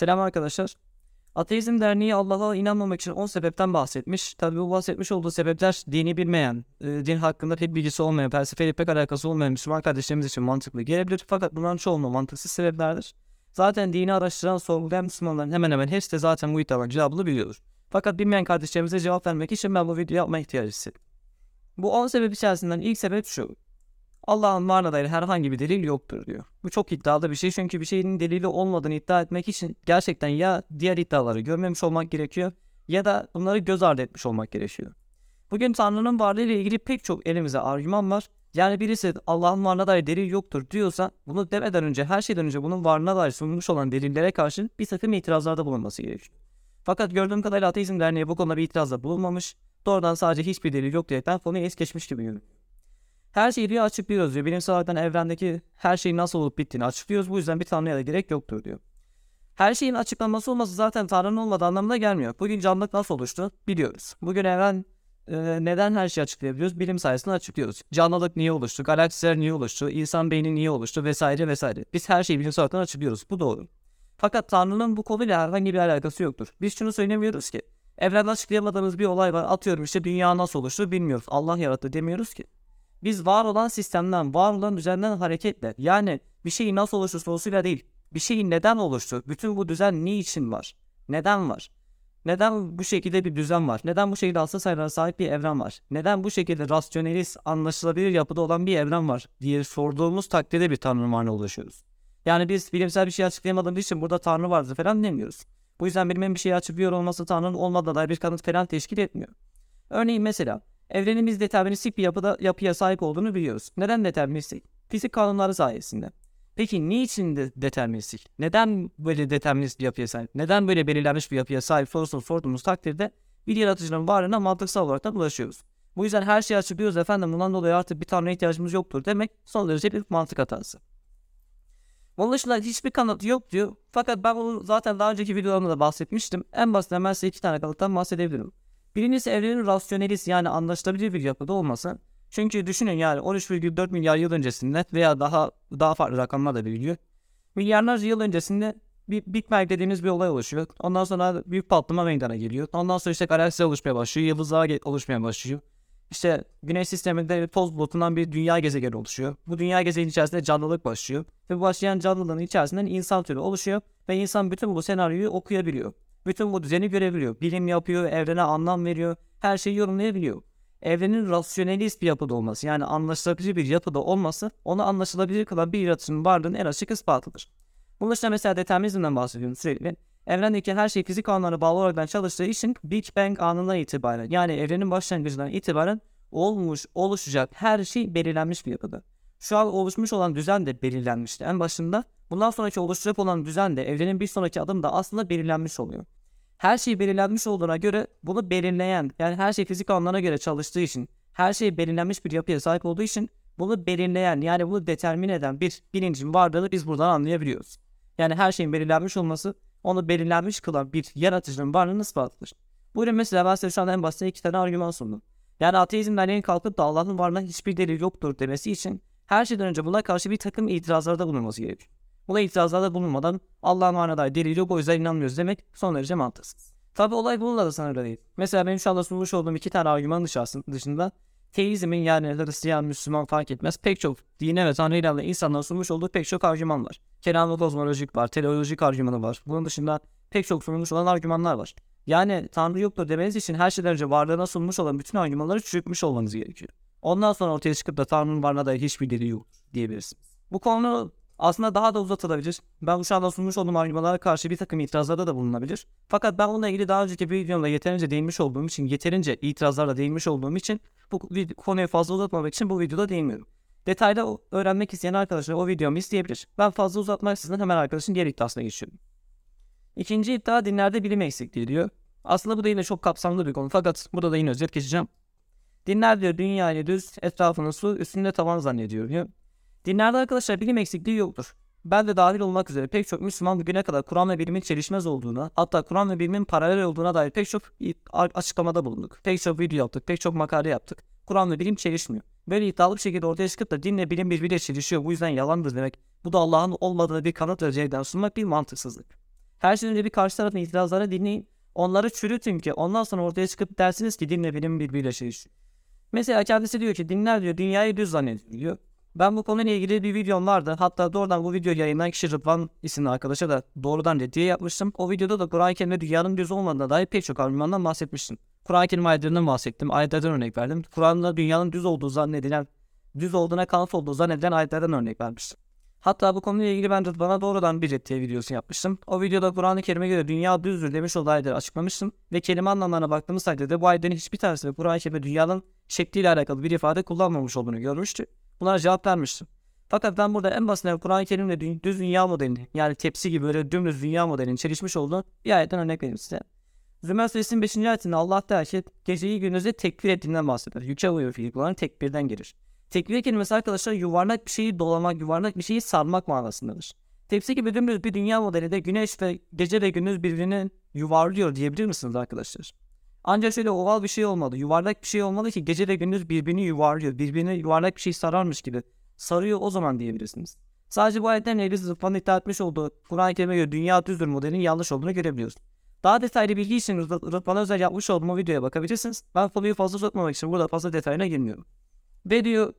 Selam arkadaşlar. Ateizm Derneği Allah'a inanmamak için 10 sebepten bahsetmiş. Tabi bu bahsetmiş olduğu sebepler dini bilmeyen, e, din hakkında pek bilgisi olmayan, felsefeyle pek alakası olmayan Müslüman kardeşlerimiz için mantıklı gelebilir. Fakat bunların çoğunluğu mantıksız sebeplerdir. Zaten dini araştıran, sorgulayan Müslümanların hemen hemen hepsi de zaten bu iddiaların cevabını biliyordur. Fakat bilmeyen kardeşlerimize cevap vermek için ben bu videoyu yapma ihtiyacı hissettim. Bu 10 sebep içerisinden ilk sebep şu. Allah'ın varlığına dair herhangi bir delil yoktur diyor. Bu çok iddialı bir şey çünkü bir şeyin delili olmadığını iddia etmek için gerçekten ya diğer iddiaları görmemiş olmak gerekiyor ya da bunları göz ardı etmiş olmak gerekiyor. Bugün Tanrı'nın varlığı ile ilgili pek çok elimize argüman var. Yani birisi Allah'ın varlığına dair delil yoktur diyorsa bunu demeden önce her şeyden önce bunun varlığına dair sunulmuş olan delillere karşı bir takım itirazlarda bulunması gerekiyor. Fakat gördüğüm kadarıyla Ateizm Derneği bu konuda bir itirazda bulunmamış. Doğrudan sadece hiçbir delil yok diyerekten konuyu es geçmiş gibi görünüyor. Her şeyi diyor açıklıyoruz diyor. Bilimsel olarak evrendeki her şeyin nasıl olup bittiğini açıklıyoruz. Bu yüzden bir tanrıya da gerek yoktur diyor. Her şeyin açıklanması olması zaten tanrının olmadığı anlamına gelmiyor. Bugün canlılık nasıl oluştu biliyoruz. Bugün evren e, neden her şeyi açıklayabiliyoruz? Bilim sayesinde açıklıyoruz. Canlılık niye oluştu? Galaksiler niye oluştu? İnsan beyni niye oluştu? Vesaire vesaire. Biz her şeyi bilimsel olarak açıklıyoruz. Bu doğru. Fakat Tanrı'nın bu konuyla herhangi bir alakası yoktur. Biz şunu söylemiyoruz ki. Evrende açıklayamadığımız bir olay var. Atıyorum işte dünya nasıl oluştu bilmiyoruz. Allah yarattı demiyoruz ki. Biz var olan sistemden, var olan düzenden hareketle yani bir şeyin nasıl oluştu sorusuyla değil, bir şeyin neden oluştu, bütün bu düzen niçin var, neden var, neden bu şekilde bir düzen var, neden bu şekilde asıl sayılara sahip bir evren var, neden bu şekilde rasyonelist, anlaşılabilir yapıda olan bir evren var diye sorduğumuz takdirde bir tanrı varlığına ulaşıyoruz. Yani biz bilimsel bir şey açıklayamadığımız için burada tanrı vardır falan demiyoruz. Bu yüzden bilimin bir şeyi açıklıyor olması tanrının olmadığına dair bir kanıt falan teşkil etmiyor. Örneğin mesela Evrenimiz deterministik bir yapıda, yapıya sahip olduğunu biliyoruz. Neden deterministik? Fizik kanunları sayesinde. Peki niçin de deterministik? Neden böyle determinist bir yapıya sahip? Neden böyle belirlenmiş bir yapıya sahip sorusunu sorduğumuz takdirde bir yaratıcının varlığına mantıksal olarak da ulaşıyoruz. Bu yüzden her şeyi açıklıyoruz efendim bundan dolayı artık bir tanrıya ihtiyacımız yoktur demek son derece bir mantık hatası. Bunun dışında hiçbir kanıt yok diyor. Fakat ben bunu zaten daha önceki videolarımda da bahsetmiştim. En basit ben size iki tane kanıttan bahsedebilirim. Birincisi evrenin rasyonelist yani anlaşılabilir bir yapıda olması. Çünkü düşünün yani 13,4 milyar yıl öncesinde veya daha daha farklı rakamlar da veriliyor. Milyarlarca yıl öncesinde bir Big Bang dediğimiz bir olay oluşuyor. Ondan sonra büyük patlama meydana geliyor. Ondan sonra işte galaksiler oluşmaya başlıyor. Yıldızlar oluşmaya başlıyor. İşte güneş sisteminde toz bulutundan bir dünya gezegeni oluşuyor. Bu dünya gezegeni içerisinde canlılık başlıyor. Ve bu başlayan canlılığın içerisinden insan türü oluşuyor. Ve insan bütün bu senaryoyu okuyabiliyor. Bütün bu düzeni görebiliyor. Bilim yapıyor, evrene anlam veriyor, her şeyi yorumlayabiliyor. Evrenin rasyonelist bir yapıda olması yani anlaşılabilir bir yapıda olması onu anlaşılabilir kılan bir yaratışın varlığının en açık ispatıdır. Bunun dışında mesela determinizmden bahsediyorum sürekli. Evrendeki her şey fizik kanunlarına bağlı olarak çalıştığı için Big Bang anından itibaren yani evrenin başlangıcından itibaren olmuş, oluşacak her şey belirlenmiş bir yapıda. Şu an oluşmuş olan düzen de belirlenmişti en başında Bundan sonraki oluşacak olan düzen de evrenin bir sonraki adım da aslında belirlenmiş oluyor. Her şey belirlenmiş olduğuna göre bunu belirleyen yani her şey fizik anlamına göre çalıştığı için her şey belirlenmiş bir yapıya sahip olduğu için bunu belirleyen yani bunu determin eden bir bilincin varlığını biz buradan anlayabiliyoruz. Yani her şeyin belirlenmiş olması onu belirlenmiş kılan bir yaratıcının varlığını ispatıdır. Buyurun mesela ben size şu anda en basit iki tane argüman sundum. Yani ateizmden yeni kalkıp da Allah'ın varlığına hiçbir delil yoktur demesi için her şeyden önce buna karşı bir takım itirazlarda bulunması gerekiyor. Buna itirazlarda bulunmadan Allah'ın varına dair delil yok o yüzden inanmıyoruz demek son derece mantıksız. Tabi olay bununla da sınırlı değil. Mesela benim şu anda sunmuş olduğum iki tane argüman dışında teizmin yani Hristiyan, Müslüman fark etmez pek çok dine ve Tanrı ile insanların sunmuş olduğu pek çok argüman var. Kelamlı kozmolojik var, teleolojik argümanı var. Bunun dışında pek çok sunulmuş olan argümanlar var. Yani Tanrı yoktur demeniz için her şeyden önce varlığına sunmuş olan bütün argümanları çürütmüş olmanız gerekiyor. Ondan sonra ortaya çıkıp da Tanrı'nın varlığına dair hiçbir delili yok diyebilirsiniz. Bu konu aslında daha da uzatılabilir. Ben şu anda sunmuş olduğum argümanlara karşı bir takım itirazlarda da bulunabilir. Fakat ben bununla ilgili daha önceki bir videomda yeterince değinmiş olduğum için, yeterince itirazlarla değinmiş olduğum için bu konuyu fazla uzatmamak için bu videoda değinmiyorum. Detayda öğrenmek isteyen arkadaşlar o videomu isteyebilir. Ben fazla uzatmaksızın hemen arkadaşın diğer iddiasına geçiyorum. İkinci iddia dinlerde bilim eksikliği diyor. Aslında bu da yine çok kapsamlı bir konu fakat burada da yine özet geçeceğim. Dinler diyor dünyayı düz, etrafını su, üstünde tavan zannediyor diyor. Dinlerde arkadaşlar bilim eksikliği yoktur. Ben de dahil olmak üzere pek çok Müslüman bugüne kadar Kur'an ve bilimin çelişmez olduğuna, hatta Kur'an ve bilimin paralel olduğuna dair pek çok açıklamada bulunduk. Pek çok video yaptık, pek çok makale yaptık. Kur'an ve bilim çelişmiyor. Böyle iddialı bir şekilde ortaya çıkıp da dinle bilim birbiriyle çelişiyor bu yüzden yalandır demek. Bu da Allah'ın olmadığını bir kanıt özellikten sunmak bir mantıksızlık. Her şeyden önce bir karşı tarafın itirazlarını dinleyin. Onları çürütün ki ondan sonra ortaya çıkıp dersiniz ki dinle benim birbiriyle çelişiyor. Mesela kendisi diyor ki dinler diyor dünyayı düz zannediyor diyor. Ben bu konuyla ilgili bir videom vardı. Hatta doğrudan bu videoyu yayınlayan kişi Rıdvan isimli arkadaşa da doğrudan reddiye yapmıştım. O videoda da Kur'an-ı Kerim'de dünyanın düz olmadığına dair pek çok argümandan bahsetmiştim. Kur'an-ı Kerim ayetlerinden bahsettim. Ayetlerden örnek verdim. Kur'an'da dünyanın düz olduğu zannedilen, düz olduğuna kanıt olduğu zannedilen ayetlerden örnek vermiştim. Hatta bu konuyla ilgili ben Rıdvan'a doğrudan bir reddiye videosu yapmıştım. O videoda Kur'an-ı Kerim'e göre dünya düzdür demiş olduğu açıklamıştım. Ve kelime anlamlarına baktığımız takdirde bu ayetlerin hiçbir tanesinde Kur'an-ı Kerim'de dünyanın şekliyle alakalı bir ifade kullanmamış olduğunu görmüştü. Bunlara cevap vermiştim. Fakat ben burada en basitinden Kur'an-ı Kerim'le dü- düz dünya modelini yani tepsi gibi böyle dümdüz dünya modelinin çelişmiş olduğu bir ayetten örnek vereyim size. Zümer Suresinin 5. ayetinde Allah der ki geceyi gündüzü tekbir ettiğinden bahseder. Yüke uyuyor fiil tekbirden gelir. Tekbir kelimesi arkadaşlar yuvarlak bir şeyi dolamak, yuvarlak bir şeyi sarmak manasındadır. Tepsi gibi dümdüz bir dünya modelinde güneş ve gece ve gündüz birbirini yuvarlıyor diyebilir misiniz arkadaşlar? Ancak şöyle oval bir şey olmalı, yuvarlak bir şey olmalı ki gece ve gündüz birbirini yuvarlıyor, birbirine yuvarlak bir şey sararmış gibi sarıyor o zaman diyebilirsiniz. Sadece bu ayetten Ehlisi Zıffan'ın iddia etmiş olduğu Kur'an-ı Kerim'e göre dünya düzdür modelinin yanlış olduğunu görebiliyoruz. Daha detaylı bilgi için Rıd- Rıdvan'a özel yapmış olduğum videoya bakabilirsiniz. Ben konuyu fazla tutmamak için burada fazla detayına girmiyorum. Ve diyor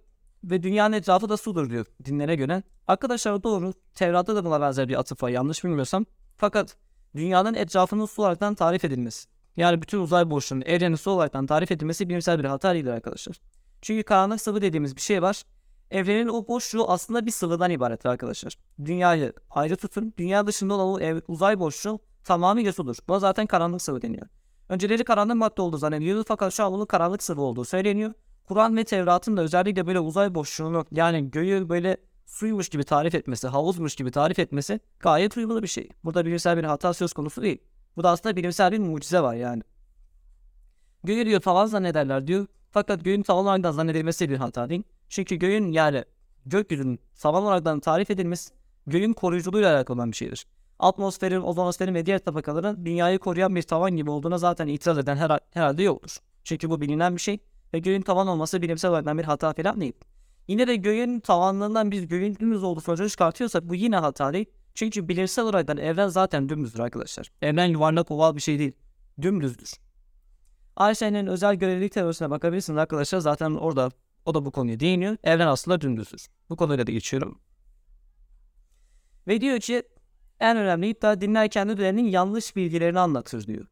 ve dünyanın etrafı da sudur diyor dinlere göre. Arkadaşlar doğru. Tevrat'ta da buna benzer bir atıf var yanlış bilmiyorsam. Fakat dünyanın etrafının su olaraktan tarif edilmesi. Yani bütün uzay boşluğunun evrenin su olaraktan tarif edilmesi bilimsel bir hata değildir arkadaşlar. Çünkü karanlık sıvı dediğimiz bir şey var. Evrenin o boşluğu aslında bir sıvıdan ibaret arkadaşlar. Dünyayı ayrı tutun. Dünya dışında olan o ev- uzay boşluğu tamamıyla sudur. Buna zaten karanlık sıvı deniyor. Önceleri karanlık madde olduğu zannediliyordu fakat şu an bunun karanlık sıvı olduğu söyleniyor. Kur'an ve Tevrat'ın da özellikle böyle uzay boşluğunu yani göğü böyle suymuş gibi tarif etmesi, havuzmuş gibi tarif etmesi gayet uyumlu bir şey. Burada bilimsel bir hata söz konusu değil. Bu da aslında bilimsel bir mucize var yani. Göğü diyor tavan zannederler diyor. Fakat göğün tavan olarak zannedilmesi bir hata değil. Çünkü göğün yani gökyüzünün tavan olarak tarif edilmesi göğün koruyuculuğuyla alakalı olan bir şeydir. Atmosferin, ozonosferin ve diğer tabakaların dünyayı koruyan bir tavan gibi olduğuna zaten itiraz eden her, herhalde yoktur. Çünkü bu bilinen bir şey ve göğün tavan olması bilimsel olarak bir hata falan değil. Yine de göğün tavanlığından biz göğün dümdüz olduğu sonucunu çıkartıyorsak bu yine hata değil. Çünkü bilimsel olarak evren zaten dümdüzdür arkadaşlar. Evren yuvarlak oval bir şey değil. Dümdüzdür. Einstein'ın özel görelilik teorisine bakabilirsiniz arkadaşlar. Zaten orada o da bu konuya değiniyor. Evren aslında dümdüzdür. Bu konuyla da geçiyorum. Ve diyor ki en önemli iddia dinler kendi döneminin yanlış bilgilerini anlatır diyor.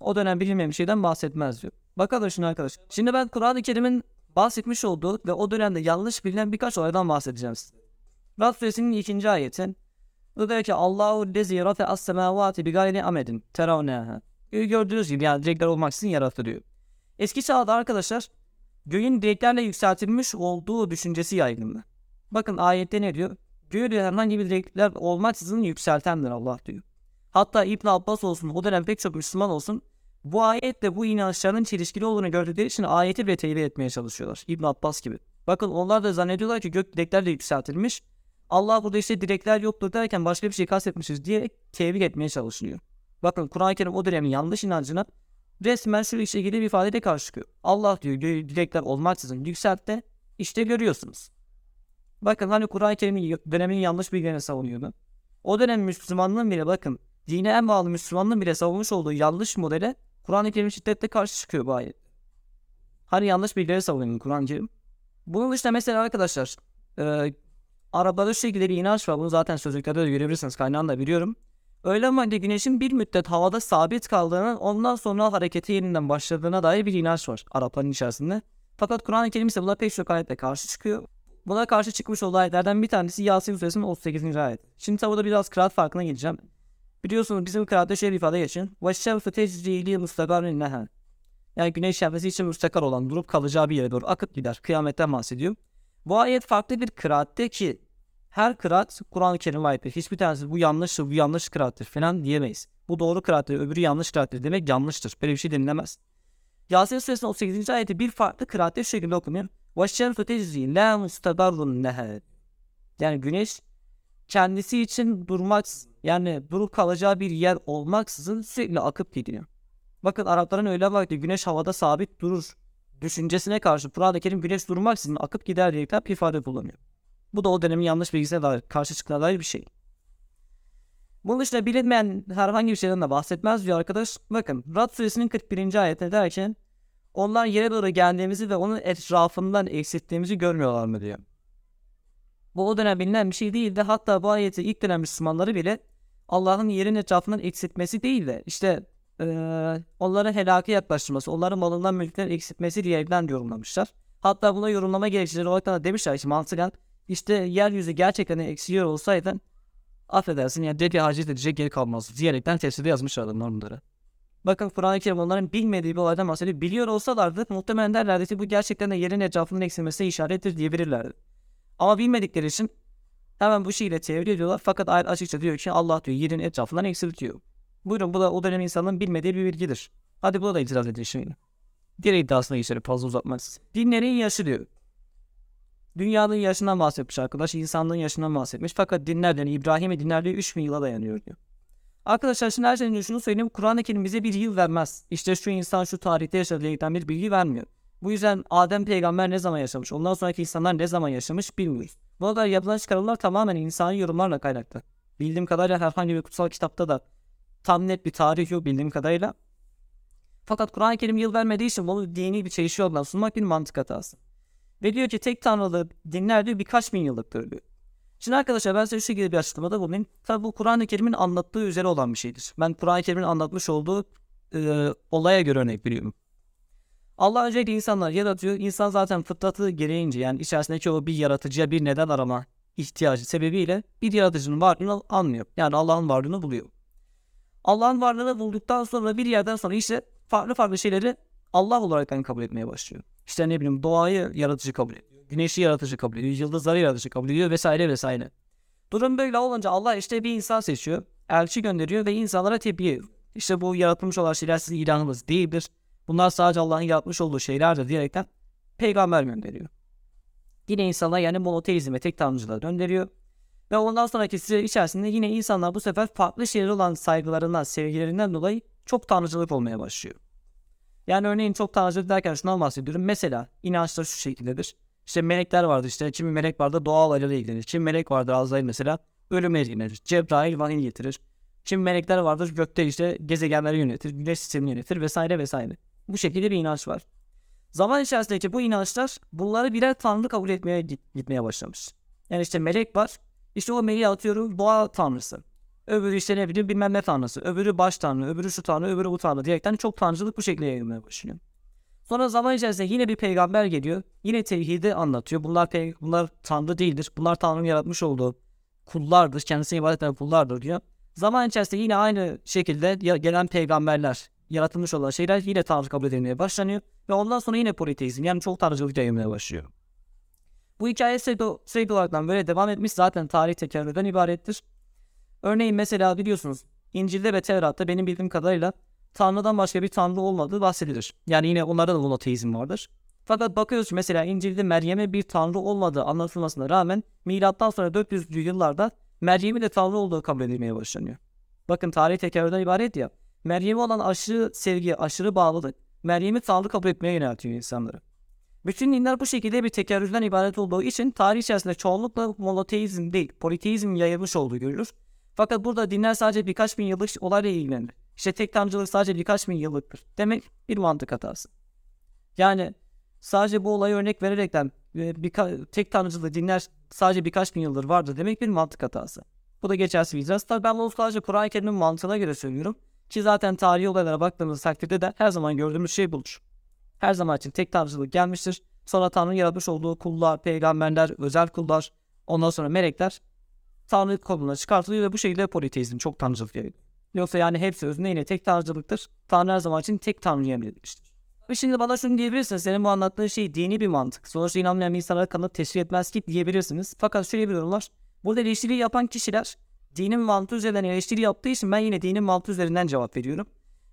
O dönem bilinmeyen bir şeyden bahsetmez diyor. Bakalım şimdi arkadaşlar. Şimdi ben Kur'an-ı Kerim'in bahsetmiş olduğu ve o dönemde yanlış bilinen birkaç olaydan bahsedeceğim size. Rad suresinin ikinci ayeti. Bu diyor ki Allahu lezi rafe as semavati bi gayri amedin teravneha. Gördüğünüz gibi yani direkler olmaksızın yarattı diyor. Eski çağda arkadaşlar göğün direklerle yükseltilmiş olduğu düşüncesi yaygındı. Bakın ayette ne diyor? Göğü diyor herhangi bir direkler olmaksızın yükseltendir Allah diyor. Hatta İbn Abbas olsun o dönem pek çok Müslüman olsun bu ayetle bu inançların çelişkili olduğunu gördükleri için ayeti bile tevil etmeye çalışıyorlar. İbn Abbas gibi. Bakın onlar da zannediyorlar ki gök direklerle yükseltilmiş. Allah burada işte direkler yoktur derken başka bir şey kastetmişiz diye tevil etmeye çalışılıyor. Bakın Kur'an-ı Kerim o dönemin yanlış inancına resmen şu ilgili bir ifadede karşı çıkıyor. Allah diyor direkler olmaksızın yükseltti. İşte görüyorsunuz. Bakın hani Kur'an-ı Kerim'in dönemin yanlış bilgilerini savunuyordu. O dönem Müslümanlığın bile bakın dine en bağlı Müslümanlığın bile savunmuş olduğu yanlış modele Kur'an-ı Kerim şiddetle karşı çıkıyor bu ayet. Hani yanlış bilgileri savunuyor Kur'an-ı Kerim. Bunun dışında mesela arkadaşlar e, Araplarda şu şekilde bir inanç var. Bunu zaten sözlüklerde de görebilirsiniz. Kaynağını da biliyorum. Öğlen vakti güneşin bir müddet havada sabit kaldığını ondan sonra hareketi yeniden başladığına dair bir inanç var Arapların içerisinde. Fakat Kur'an-ı Kerim ise buna pek çok ayetle karşı çıkıyor. Buna karşı çıkmış olduğu ayetlerden bir tanesi Yasin Suresinin 38. ayet. Şimdi tabi burada biraz kıraat farkına geleceğim. Biliyorsunuz bizim kıraatte şöyle bir ifade geçin. وَالشَّمْسُ تَجْرِي لِمُسْتَقَرٍ نَهَا Yani güneş şemsi için müstakar olan, durup kalacağı bir yere doğru akıp gider. Kıyametten bahsediyor. Bu ayet farklı bir kıraatte ki her kıraat Kur'an-ı Kerim'e aittir. Hiçbir tanesi bu yanlıştır, bu yanlış kıraattır falan diyemeyiz. Bu doğru kıraattır, öbürü yanlış kıraattır demek yanlıştır. Böyle bir şey denilemez. Yasin Suresinin 38. ayeti bir farklı kıraatte şu şekilde okunuyor. وَالشَّمْسُ تَجْرِي لَا مُسْتَقَرٌ نَهَا Yani güneş kendisi için durmak yani durup kalacağı bir yer olmaksızın sürekli akıp gidiyor. Bakın Arapların öyle vakti güneş havada sabit durur düşüncesine karşı Kur'an-ı Kerim güneş durmaksızın akıp gider diyerekten bir ifade kullanıyor. Bu da o dönemin yanlış bilgisine dair, karşı çıktığına dair bir şey. Bunun dışında bilinmeyen herhangi bir şeyden de bahsetmez diyor arkadaş. Bakın Rad suresinin 41. ayetinde derken onlar yere doğru geldiğimizi ve onun etrafından eksilttiğimizi görmüyorlar mı diyor. Bu o dönem bilinen bir şey değildi. Hatta bu ayeti ilk dönem Müslümanları bile Allah'ın yerin etrafından eksiltmesi değil de işte eee onların helaka yaklaştırması, onların malından mülkten eksiltmesi diyerekten yorumlamışlar. Hatta buna yorumlama gerekçeleri olarak da demişler ki mantıken işte yeryüzü gerçekten eksiliyor olsaydı affedersin yani dedi hacet edecek geri kalmaz diyerekten tefsirde yazmışlar adamlar bunları. Bakın Kur'an-ı Kerim onların bilmediği bir olaydan bahsediyor. Biliyor olsalardı muhtemelen derlerdi ki bu gerçekten de yerin etrafının eksilmesine işarettir diyebilirlerdi. Ama bilmedikleri için hemen bu şeyle tevil ediyorlar. Fakat ayet açıkça diyor ki Allah diyor yerin etrafından eksiltiyor. Buyurun bu da o dönem insanların bilmediği bir bilgidir. Hadi buna da itiraz edin şimdi. Diğer iddiasına geçelim fazla uzatmaz. Dinlerin yaşı diyor. Dünyanın yaşından bahsetmiş arkadaş. insanlığın yaşından bahsetmiş. Fakat dinlerden İbrahim'e dinlerliği 3000 yıla dayanıyor diyor. Arkadaşlar şimdi her şeyden şunu söyleyeyim. Kur'an-ı Kerim bize bir yıl vermez. İşte şu insan şu tarihte yaşadı diyerekten bir bilgi vermiyor. Bu yüzden Adem peygamber ne zaman yaşamış, ondan sonraki insanlar ne zaman yaşamış bilmiyoruz. Bu arada yapılan çıkarımlar tamamen insani yorumlarla kaynaklı. Bildiğim kadarıyla herhangi bir kutsal kitapta da tam net bir tarih yok bildiğim kadarıyla. Fakat Kur'an-ı Kerim yıl vermediği için bunu dini bir çelişki yoldan sunmak bir mantık hatası. Ve diyor ki tek tanrılı dinler diyor birkaç bin yıllıktır diyor. Şimdi arkadaşlar ben size şu şekilde bir açıklamada bulunayım. Tabi bu Kur'an-ı Kerim'in anlattığı üzere olan bir şeydir. Ben Kur'an-ı Kerim'in anlatmış olduğu e, olaya göre örnek veriyorum. Allah öncelikle insanlar yaratıyor. İnsan zaten fıtratı gereğince yani içerisindeki o bir yaratıcıya bir neden arama ihtiyacı sebebiyle bir yaratıcının varlığını anlıyor. Yani Allah'ın varlığını buluyor. Allah'ın varlığını bulduktan sonra bir yerden sonra işte farklı farklı şeyleri Allah olarak yani kabul etmeye başlıyor. İşte ne bileyim doğayı yaratıcı kabul ediyor. Güneşi yaratıcı kabul ediyor. Yıldızları yaratıcı kabul ediyor vesaire vesaire. Durum böyle olunca Allah işte bir insan seçiyor. Elçi gönderiyor ve insanlara ediyor. İşte bu yaratılmış olan şeyler sizin ilanınız değildir. Bunlar sadece Allah'ın yaratmış olduğu şeylerdir diyerekten peygamber gönderiyor. Yine insanlar yani monoteizme, tek tanrıcılığa gönderiyor. Ve ondan sonraki süre içerisinde yine insanlar bu sefer farklı şeylere olan saygılarından, sevgilerinden dolayı çok tanrıcılık olmaya başlıyor. Yani örneğin çok tanrıcılık derken şundan bahsediyorum. Mesela inançlar şu şekildedir. İşte melekler vardır işte. Kimi melek vardır doğal olaylarla ilgilenir. Kimi melek vardır Azrail mesela ölümle ilgilenir. Cebrail vahiy getirir. Kimi melekler vardır gökte işte gezegenleri yönetir. Güneş sistemini yönetir vesaire vesaire. Bu şekilde bir inanç var. Zaman içerisindeki bu inançlar bunları birer tanrı kabul etmeye gitmeye başlamış. Yani işte melek var. İşte o meleği atıyorum doğa tanrısı. Öbürü işte ne bileyim bilmem ne tanrısı. Öbürü baş tanrı, öbürü şu tanrı, öbürü bu tanrı diyerekten çok tanrıcılık bu şekilde yayılmaya başlıyor. Sonra zaman içerisinde yine bir peygamber geliyor. Yine tevhidi anlatıyor. Bunlar bunlar tanrı değildir. Bunlar tanrının yaratmış olduğu kullardır. Kendisine ibadet eden kullardır diyor. Zaman içerisinde yine aynı şekilde gelen peygamberler, yaratılmış olan şeyler yine tanrı kabul edilmeye başlanıyor. Ve ondan sonra yine politeizm yani çok tanrıcılık yayılmaya başlıyor. Bu hikaye sürekli, sürekli olarak böyle devam etmiş. Zaten tarih tekerrürden ibarettir. Örneğin mesela biliyorsunuz İncil'de ve Tevrat'ta benim bildiğim kadarıyla Tanrı'dan başka bir Tanrı olmadığı bahsedilir. Yani yine onlarda da monoteizm vardır. Fakat bakıyoruz mesela İncil'de Meryem'e bir Tanrı olmadığı anlatılmasına rağmen milattan sonra 400'lü yıllarda Meryem'in de Tanrı olduğu kabul edilmeye başlanıyor. Bakın tarih tekerrürden ibaret ya. Meryem'e olan aşırı sevgi, aşırı bağlılık Meryem'i Tanrı kabul etmeye yöneltiyor insanları. Bütün dinler bu şekilde bir tekerrürden ibaret olduğu için tarih içerisinde çoğunlukla monoteizm değil, politeizm yayılmış olduğu görülür. Fakat burada dinler sadece birkaç bin yıllık olayla ilgilenir. İşte tek tanrıcılık sadece birkaç bin yıllıktır. Demek bir mantık hatası. Yani sadece bu olayı örnek vererekten e, birka- tek tanrıcılığı dinler sadece birkaç bin yıldır vardır demek bir mantık hatası. Bu da geçersiz bir itiraz. Tabii ben bunu sadece Kur'an-ı Kerim'in mantığına göre söylüyorum. Ki zaten tarihi olaylara baktığımız takdirde de her zaman gördüğümüz şey budur. Her zaman için tek tanrıcılık gelmiştir. Sonra Tanrı yaratmış olduğu kullar, peygamberler, özel kullar, ondan sonra melekler Tanrı koluna çıkartılıyor ve bu şekilde politeizm çok tanrıcılık yayılıyor. Yoksa yani hepsi özünde yine tek tanrıcılıktır. Tanrı her zaman için tek tanrıya emredilmiştir. Ve şimdi bana şunu diyebilirsiniz. Senin bu anlattığın şey dini bir mantık. Sonuçta inanmayan bir insanlara kanıt teşkil etmez ki diyebilirsiniz. Fakat şöyle bir durum var. Burada eleştiri yapan kişiler dinin mantığı üzerinden eleştiri yaptığı için ben yine dinin mantığı üzerinden cevap veriyorum.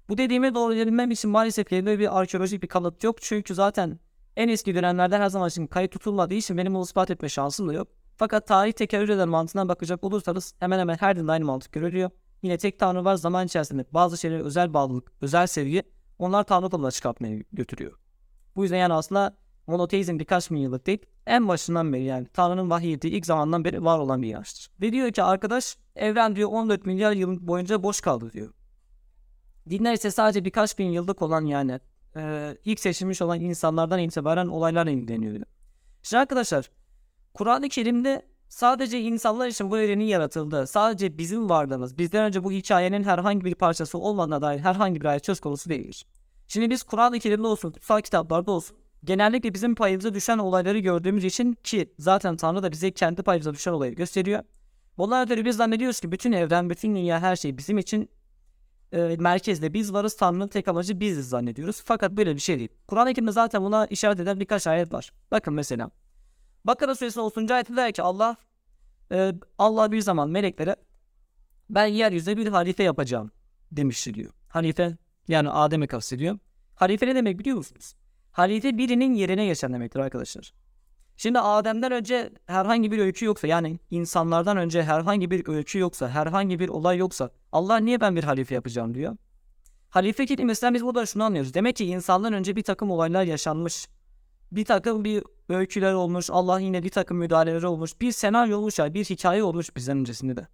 Bu dediğime doğru için maalesef elimde bir arkeolojik bir kanıt yok. Çünkü zaten en eski dönemlerde her zaman için kayıt tutulmadığı için benim bunu ispat etme şansım da yok. Fakat tarih tekerrür eden mantığından bakacak olursanız hemen hemen her dinde aynı mantık görülüyor. Yine tek tanrı var zaman içerisinde bazı şeylere özel bağlılık, özel sevgi onlar tanrı konumuna çıkartmaya götürüyor. Bu yüzden yani aslında Monoteizm birkaç bin yıllık değil. En başından beri yani Tanrı'nın vahiy ettiği ilk zamandan beri var olan bir inançtır. Ve diyor ki arkadaş evren diyor 14 milyar yıl boyunca boş kaldı diyor. Dinler ise sadece birkaç bin yıllık olan yani e, ilk seçilmiş olan insanlardan itibaren olaylar ilgileniyor. diyor. Şimdi arkadaşlar Kur'an-ı Kerim'de sadece insanlar için bu evrenin yaratıldığı, sadece bizim varlığımız, bizden önce bu hikayenin herhangi bir parçası olmadığına dair herhangi bir ayet söz konusu değildir. Şimdi biz Kur'an-ı Kerim'de olsun, kutsal kitaplarda olsun, genellikle bizim payımıza düşen olayları gördüğümüz için ki zaten Tanrı da bize kendi payımıza düşen olayı gösteriyor. Bunlar ötürü biz zannediyoruz ki bütün evren, bütün dünya, her şey bizim için e, merkezde biz varız. Tanrı'nın tek amacı biziz zannediyoruz. Fakat böyle bir şey değil. Kur'an-ı Kerim'de zaten buna işaret eden birkaç ayet var. Bakın mesela. Bakara suresinin 30. ayetinde der ki Allah e, Allah bir zaman meleklere ben yeryüzünde bir halife yapacağım demişti diyor. Halife yani Adem'i kastediyor. Halife ne demek biliyor musunuz? Halife birinin yerine geçen demektir arkadaşlar. Şimdi Adem'den önce herhangi bir öykü yoksa yani insanlardan önce herhangi bir öykü yoksa, herhangi bir olay yoksa Allah niye ben bir halife yapacağım diyor. Halife kelimesinden biz buradan şunu anlıyoruz. Demek ki insandan önce bir takım olaylar yaşanmış. Bir takım bir öyküler olmuş. Allah yine bir takım müdahaleleri olmuş. Bir senaryo olmuş ya bir hikaye olmuş bizden öncesinde de.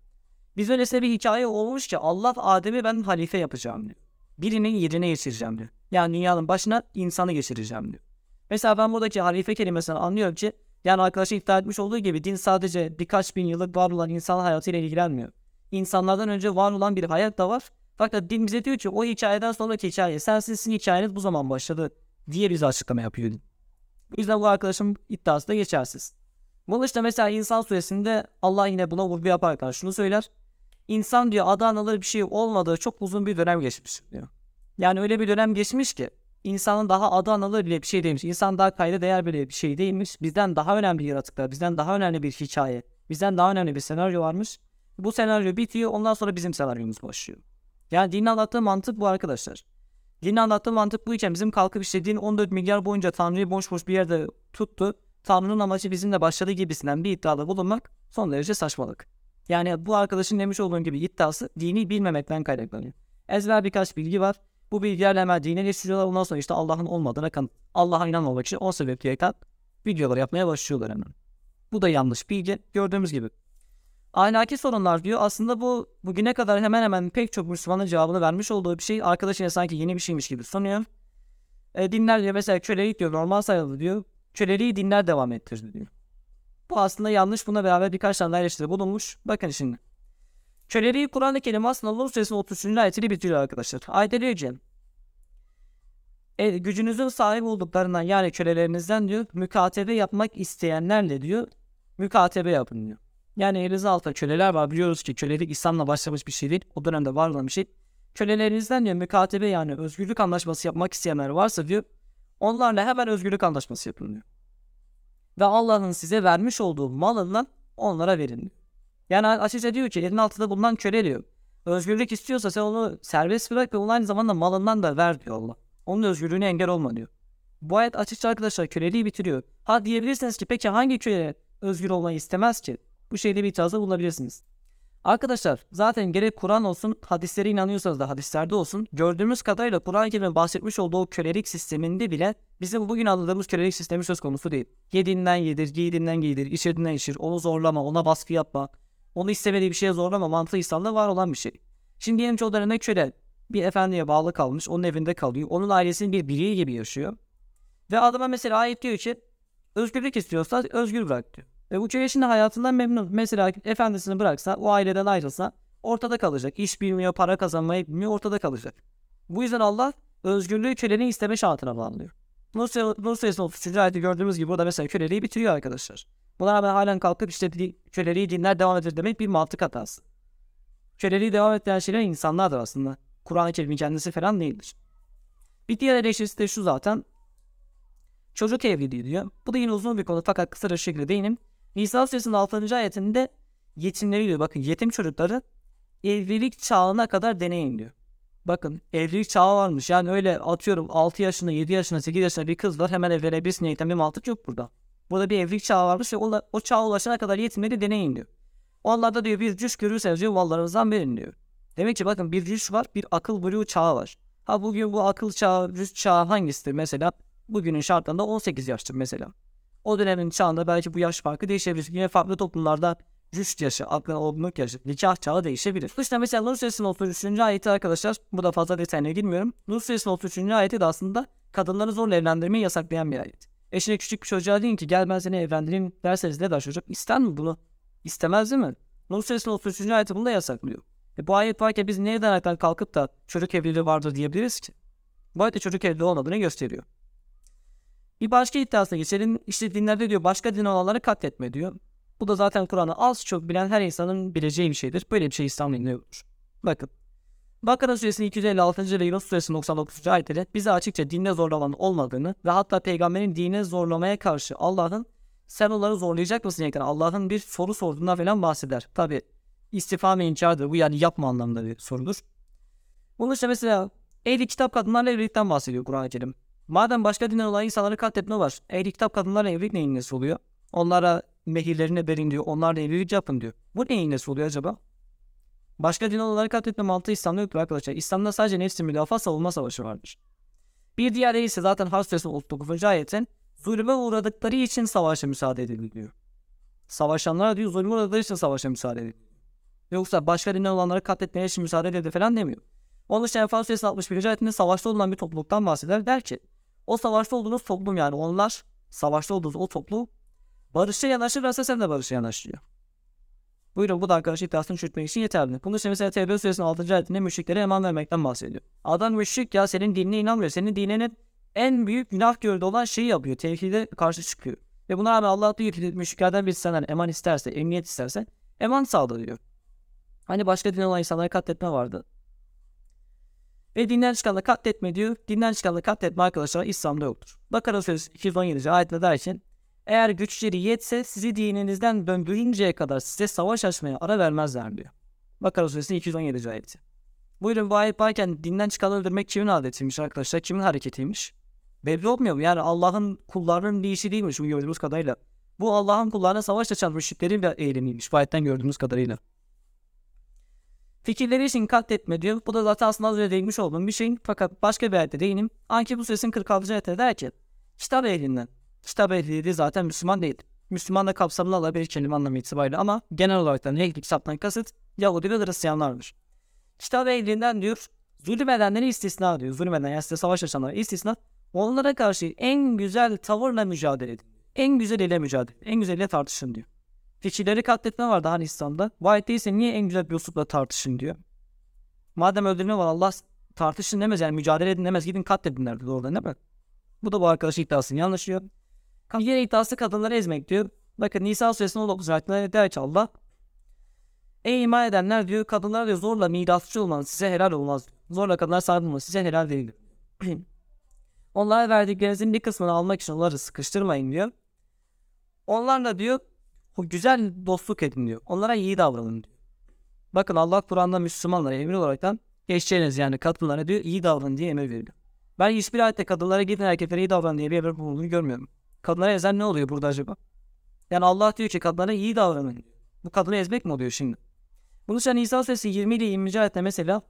Biz öylesine bir hikaye olmuş ki Allah Adem'i ben halife yapacağım diyor. Birinin yerine geçireceğim diyor. Yani dünyanın başına insanı geçireceğim diyor. Mesela ben buradaki halife kelimesinden anlıyorum ki yani arkadaşın iddia etmiş olduğu gibi din sadece birkaç bin yıllık var olan insan hayatıyla ilgilenmiyor. İnsanlardan önce var olan bir hayat da var. Fakat din bize diyor ki o hikayeden sonraki hikaye sensin sizin hikayeniz bu zaman başladı diye bize açıklama yapıyor. Bu yüzden bu arkadaşın iddiası da geçersiz. Bunun işte mesela insan suresinde Allah yine buna vurgu yaparken şunu söyler. İnsan diyor adı anılır bir şey olmadığı çok uzun bir dönem geçmiş diyor. Yani öyle bir dönem geçmiş ki insanın daha adı anılır bile bir şey değilmiş. İnsan daha kayda değer bile bir şey değilmiş. Bizden daha önemli yaratıklar, bizden daha önemli bir hikaye, bizden daha önemli bir senaryo varmış. Bu senaryo bitiyor ondan sonra bizim senaryomuz başlıyor. Yani dinin anlattığı mantık bu arkadaşlar. Dinin anlattığı mantık bu iken bizim kalkıp işte din 14 milyar boyunca Tanrı'yı boş boş bir yerde tuttu. Tanrı'nın amacı bizimle başladığı gibisinden bir iddiada bulunmak son derece saçmalık. Yani bu arkadaşın demiş olduğum gibi iddiası dini bilmemekten kaynaklanıyor. Ezber birkaç bilgi var. Bu bilgilerle hemen dine geçiriyorlar. Ondan sonra işte Allah'ın olmadığına kan Allah'a inanmamak için o sebeple videolar yapmaya başlıyorlar hemen. Bu da yanlış bilgi. Gördüğümüz gibi. Ahlaki sorunlar diyor. Aslında bu bugüne kadar hemen hemen pek çok Müslümanın cevabını vermiş olduğu bir şey. Arkadaş yine sanki yeni bir şeymiş gibi sanıyor. E, dinler diyor mesela kölelik diyor normal sayılır diyor. Köleliği dinler devam ettirdi diyor. Bu aslında yanlış. Buna beraber birkaç tane daha eleştiri bulunmuş. Bakın şimdi. Köleliği Kur'an-ı Kerim aslında Nur Suresi'nin 33. ayetiyle bitiriyor arkadaşlar. Ayette diyor ki e, gücünüzün sahip olduklarından yani kölelerinizden diyor mükatebe yapmak isteyenlerle diyor mükatebe yapın diyor. Yani elinizde altında köleler var. Biliyoruz ki kölelik İslam'la başlamış bir şey değil. O dönemde var olan bir şey. Kölelerinizden diyor mükatebe yani özgürlük anlaşması yapmak isteyenler varsa diyor onlarla hemen özgürlük anlaşması yapın diyor. Ve Allah'ın size vermiş olduğu malından onlara verin. Yani açıkça diyor ki elin altında bulunan köle diyor. Özgürlük istiyorsa sen onu serbest bırak ve onun aynı zamanda malından da ver diyor Allah. Onun özgürlüğüne engel olma diyor. Bu ayet açıkça arkadaşlar köleliği bitiriyor. Ha diyebilirsiniz ki peki hangi köle özgür olmayı istemez ki? Bu şeyde bir itirazda bulunabilirsiniz. Arkadaşlar zaten gerek Kur'an olsun hadislere inanıyorsanız da hadislerde olsun gördüğümüz kadarıyla Kur'an-ı Kerim'in bahsetmiş olduğu kölelik sisteminde bile bizim bugün anladığımız kölelik sistemi söz konusu değil. Yediğinden yedir, giydiğinden giydir, içirdiğinden içir, onu zorlama, ona baskı yapma, onu istemediği bir şeye zorlama mantığı İslam'da var olan bir şey. Şimdi diyelim ki o dönemde köle bir efendiye bağlı kalmış, onun evinde kalıyor, onun ailesinin bir bireyi gibi yaşıyor. Ve adama mesela ayet diyor ki özgürlük istiyorsa özgür bırak diyor. Ve bu köy şimdi hayatından memnun. Mesela efendisini bıraksa, o aileden ayrılsa ortada kalacak. İş bilmiyor, para kazanmayı bilmiyor, ortada kalacak. Bu yüzden Allah özgürlüğü kölenin isteme şartına bağlıyor. Nur Suresi'nin 33. ayeti gördüğümüz gibi burada mesela köleliği bitiriyor arkadaşlar. Buna rağmen halen kalkıp işte köleliği dinler devam edir demek bir mantık hatası. Köleliği devam ettiren şeyler insanlardır aslında. Kur'an-ı Kerim'in kendisi falan değildir. Bir diğer eleştirisi de şu zaten. Çocuk evliliği diyor. Bu da yine uzun bir konu fakat kısa bir şekilde değinim. Nisa suresinin 6. ayetinde yetimleri diyor. Bakın yetim çocukları evlilik çağına kadar deneyin diyor. Bakın evlilik çağı varmış. Yani öyle atıyorum 6 yaşında, 7 yaşında, 8 yaşında bir kız var hemen evlenebilirsin eğitim bir mantık yok burada. Burada bir evlilik çağı varmış ve o, o çağa ulaşana kadar yetimleri deneyin diyor. Onlar da diyor bir cüş görürseniz diyor mallarınızdan verin diyor. Demek ki bakın bir cüş var bir akıl buluğu çağı var. Ha bugün bu akıl çağı, cüş çağı hangisidir? Mesela bugünün şartlarında 18 yaştır mesela. O dönemin çağında belki bu yaş farkı değişebilir. Yine farklı toplumlarda rüşt yaşı, aklı olgunluk yaşı, nikah çağı değişebilir. İşte mesela Nur Suresi'nin 33. ayeti arkadaşlar, bu da fazla detayına girmiyorum. Nur Suresi'nin 33. ayeti de aslında kadınları zorla evlendirmeyi yasaklayan bir ayet. Eşine küçük bir çocuğa deyin ki gel ben seni evlendireyim derseniz ne der çocuk? İster mi bunu? İstemez değil mi? Nur Suresi'nin 33. ayeti bunu da yasaklıyor. E bu ayet varken biz neden ayetten kalkıp da çocuk evliliği vardır diyebiliriz ki? Bu ayette çocuk evliliği olmadığını gösteriyor. Bir başka iddiasına geçelim. İşte dinlerde diyor başka din olanları katletme diyor. Bu da zaten Kur'an'ı az çok bilen her insanın bileceği bir şeydir. Böyle bir şey İslam dininde yoktur. Bakın. Bakara suresinin 256. ve Yunus suresinin 99. ayetleri bize açıkça dinde zorlamanın olmadığını ve hatta peygamberin dine zorlamaya karşı Allah'ın sen onları zorlayacak mısın diyerekten Allah'ın bir soru sorduğundan falan bahseder. Tabi istifam ve inkardır. Bu yani yapma anlamında bir sorudur. Bunun işte mesela ehli kitap kadınlarla evlilikten bahsediyor Kur'an-ı Kerim. Madem başka dinden olan insanları katletme var. Ehli kitap kadınlarla evlilik neyin nesi oluyor? Onlara mehirlerini verin diyor. Onlarla evlilik yapın diyor. Bu neyin nesi oluyor acaba? Başka din olarak katletme mantığı İslam'da yoktur arkadaşlar. İslam'da sadece nefsi müdafaa savunma savaşı vardır. Bir diğer ise zaten Hac Suresi 39. ayetin zulme uğradıkları için savaşa müsaade ediliyor. Savaşanlara diyor zulme uğradıkları için savaşa müsaade ediliyor. Yoksa başka dinden olanları katletmeye için müsaade edildi falan demiyor. Onun için Enfal Suresi 61. ayetinde savaşta olunan bir topluluktan bahseder. Der ki o savaşta olduğunuz toplum yani onlar savaşta olduğunuz o toplum barışa yanaşırlarsa sen de barışa yanaş diyor. Buyurun bu da arkadaş iddiasını çürütmek için yeterli. Bunun için mesela Tevbe suresinin 6. ayetinde müşriklere eman vermekten bahsediyor. Adam müşrik ya senin dinine inanmıyor. Senin dininin en büyük günah gördüğü olan şeyi yapıyor. Tevhide karşı çıkıyor. Ve buna rağmen Allah diyor ki müşriklerden birisi senden eman isterse, emniyet isterse eman sağla diyor. Hani başka din olan insanları katletme vardı. Ve dinden çıkanı katletme diyor. Dinden çıkanı katletme arkadaşlar İslam'da yoktur. Bakara suresi 217. ayetinde der için eğer güçleri yetse sizi dininizden döndürünceye kadar size savaş açmaya ara vermezler diyor. Bakara suresi 217. ayeti. Buyurun bu ayet varken dinden çıkanı öldürmek kimin adetiymiş arkadaşlar? Kimin hareketiymiş? Belli olmuyor mu? Yani Allah'ın kullarının bir işi değilmiş bu gördüğümüz kadarıyla. Bu Allah'ın kullarına savaş açan müşriklerin bir eylemiymiş bu ayetten gördüğümüz kadarıyla. Fikirleri için katletme diyor. Bu da zaten aslında az önce değinmiş olduğum bir şey. Fakat başka bir ayette değinim. Ankebut suresinin 46. ayette der ki kitap ehlinden. Kitap ehli zaten Müslüman değil. Müslüman da kapsamlı alabilir kelime anlamı itibariyle ama genel olarak da ehli kitaptan kasıt Yahudi ve Hristiyanlardır. Kitap ehlinden diyor zulmedenleri istisna diyor. Zulmeden yani size savaş açanları istisna. Onlara karşı en güzel tavırla mücadele edin. En güzel ile mücadele En güzel ile tartışın diyor. Fikirleri katletme var daha İslam'da. Bu ayette ise niye en güzel bir uslupla tartışın diyor. Madem öldürme var Allah tartışın demez yani mücadele edin demez gidin katledin derdi doğrudan değil mi? Bu da bu arkadaş iddiasını yanlışıyor. Diğer iddiası kadınları ezmek diyor. Bakın Nisa suresinin 19 ayetinde der ki Allah Ey iman edenler diyor kadınlar diyor zorla mirasçı olmanız size helal olmaz. Zorla kadınlar sahip olmanız size helal değil. Onlara verdiklerinizin bir kısmını almak için onları sıkıştırmayın diyor. Onlarla diyor güzel dostluk edin diyor. Onlara iyi davranın diyor. Bakın Allah Kur'an'da Müslümanlara emir olaraktan geçeceğiniz yani kadınlara diyor iyi davranın diye emir veriyor. Ben hiçbir ayette kadınlara gidin erkeklere iyi davranın diye bir emir bulunduğunu görmüyorum. Kadınlara ezen ne oluyor burada acaba? Yani Allah diyor ki kadınlara iyi davranın. Bu kadını ezmek mi oluyor şimdi? Bunu için İsa Suresi 20 ile 20. ayette mesela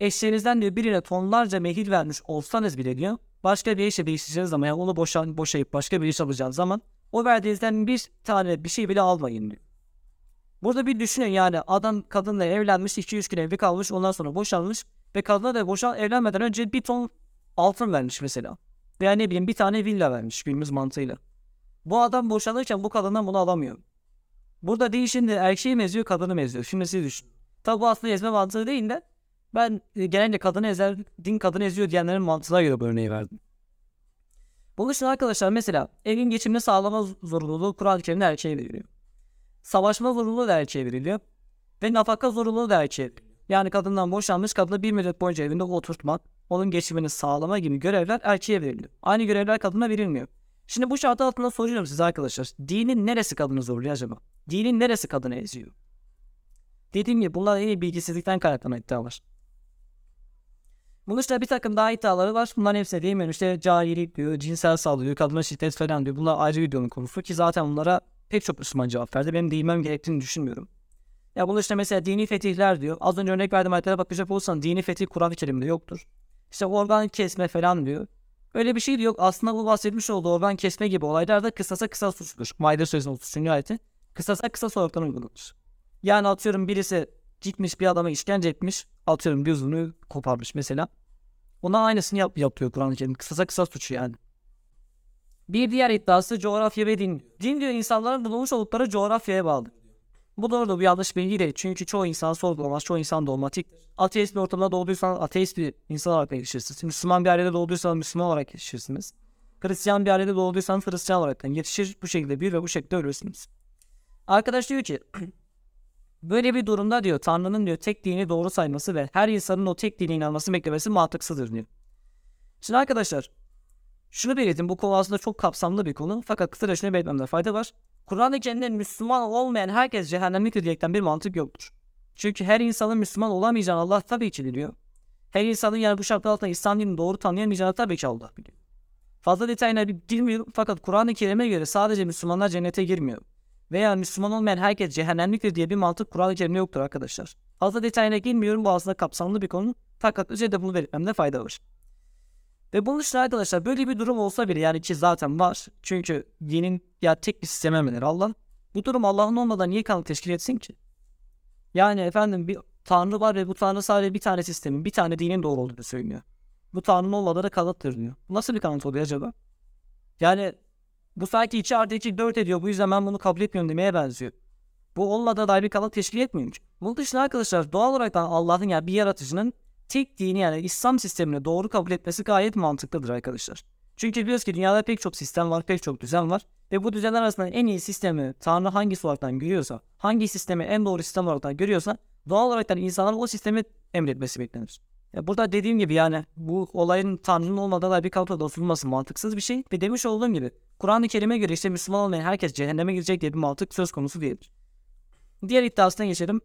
eşlerinizden diyor birine tonlarca mehir vermiş olsanız bile diyor başka bir işe değişeceğiniz zaman yani onu boşan, boşayıp başka bir iş alacağınız zaman o verdiğinizden bir tane bir şey bile almayın diyor. Burada bir düşünün yani adam kadınla evlenmiş 200 gün evli kalmış ondan sonra boşanmış ve kadına da boşan evlenmeden önce bir ton altın vermiş mesela. Veya ne bileyim bir tane villa vermiş günümüz mantığıyla. Bu adam boşanırken bu kadından bunu alamıyor. Burada değil şimdi erkeği mi eziyor kadını mı eziyor? Şimdi siz düşünün. Tabi bu aslında ezme mantığı değil de ben e, genelde kadını ezer, din kadını eziyor diyenlerin mantığına göre bu örneği verdim. Bunun için arkadaşlar mesela evin geçimini sağlama zorunluluğu Kur'an-ı Kerim'de erkeğe veriliyor. Savaşma zorunluluğu da erkeğe veriliyor. Ve nafaka zorunluluğu da erkeğe veriliyor. Yani kadından boşanmış kadını bir müddet boyunca evinde oturtmak, onun geçimini sağlama gibi görevler erkeğe veriliyor. Aynı görevler kadına verilmiyor. Şimdi bu şart altında soruyorum size arkadaşlar. Dinin neresi kadını zorluyor acaba? Dinin neresi kadını eziyor? Dediğim gibi bunlar iyi bilgisizlikten kaynaklanan iddialar. Bunun işte bir takım daha iddiaları var. Bunların hepsine değinmiyorum. İşte cahillik diyor, cinsel saldırı, kadına şiddet falan diyor. Bunlar ayrı videonun konusu ki zaten bunlara pek çok Müslüman cevap verdi. Benim değinmem gerektiğini düşünmüyorum. Ya bunun işte mesela dini fetihler diyor. Az önce örnek verdiğim ayetlere bakacak olursan dini fetih Kur'an-ı Kerim'de yoktur. İşte organ kesme falan diyor. Öyle bir şey de yok. Aslında bu bahsetmiş olduğu organ kesme gibi olaylar da kısasa kısas suçludur. Maide sözünün 30. ayeti. Kısasa kısas olarak uygulanır. Yani atıyorum birisi gitmiş bir adama işkence etmiş. Atıyorum gözünü koparmış mesela. Ona aynısını yap, yapıyor Kur'an-ı Kerim. Kısasa kısas suçu yani. Bir diğer iddiası coğrafya ve din. Din diyor insanların bulunmuş oldukları coğrafyaya bağlı. Bu doğru bu yanlış bilgi değil. Çünkü çoğu insan sorgulamaz, çoğu insan dogmatiktir. Ateist bir ortamda doğduysan ateist bir insan olarak yetişirsiniz. Müslüman bir ailede doğduysan Müslüman olarak yetişirsiniz. Hristiyan bir ailede doğduysan Hristiyan olarak yetişir. Bu şekilde bir ve bu şekilde ölürsünüz. Arkadaş diyor ki böyle bir durumda diyor Tanrı'nın diyor tek dini doğru sayması ve her insanın o tek dine inanması beklemesi mantıksızdır diyor. Şimdi arkadaşlar şunu belirtin bu konu aslında çok kapsamlı bir konu fakat kısaca şunu belirtmemde fayda var. Kur'an-ı Kerim'de Müslüman olmayan herkes cehennemliktir diyerekten bir mantık yoktur. Çünkü her insanın Müslüman olamayacağını Allah tabii ki biliyor. Her insanın yani bu şartlar altında İslam dinini doğru tanıyamayacağını tabii ki Allah biliyor. Fazla detayına girmiyorum fakat Kur'an-ı Kerim'e göre sadece Müslümanlar cennete girmiyor. Veya Müslüman olmayan herkes cehennemliktir diye bir mantık Kur'an-ı Kerim'de yoktur arkadaşlar. Fazla detayına girmiyorum bu aslında kapsamlı bir konu. Fakat üzerinde bunu belirtmemde fayda var. Ve bunun dışında arkadaşlar böyle bir durum olsa bile yani ki zaten var. Çünkü dinin ya tek bir sistem emredir Allah. Bu durum Allah'ın olmadan niye kanıt teşkil etsin ki? Yani efendim bir tanrı var ve bu tanrı sadece bir tane sistemin, bir tane dinin doğru olduğunu söylüyor. Bu tanrının olmadığı kanıttır diyor. Nasıl bir kanıt oluyor acaba? Yani bu sanki 2 artı 2 4 ediyor bu yüzden ben bunu kabul etmiyorum demeye benziyor. Bu olmadan dair bir kanıt teşkil etmiyor. Bunun dışında arkadaşlar doğal olarak Allah'ın yani bir yaratıcının tek dini yani İslam sistemini doğru kabul etmesi gayet mantıklıdır arkadaşlar. Çünkü biliyoruz ki dünyada pek çok sistem var, pek çok düzen var. Ve bu düzenler arasında en iyi sistemi Tanrı hangisi olarak görüyorsa, hangi sistemi en doğru sistem olarak görüyorsa doğal olarak insanların o sistemi emretmesi beklenir. Ya burada dediğim gibi yani bu olayın Tanrı'nın olmadan da bir kalpada oturulması mantıksız bir şey. Ve demiş olduğum gibi Kur'an-ı Kerim'e göre işte Müslüman olmayan herkes cehenneme girecek diye bir mantık söz konusu değildir. Diğer iddiasına geçelim.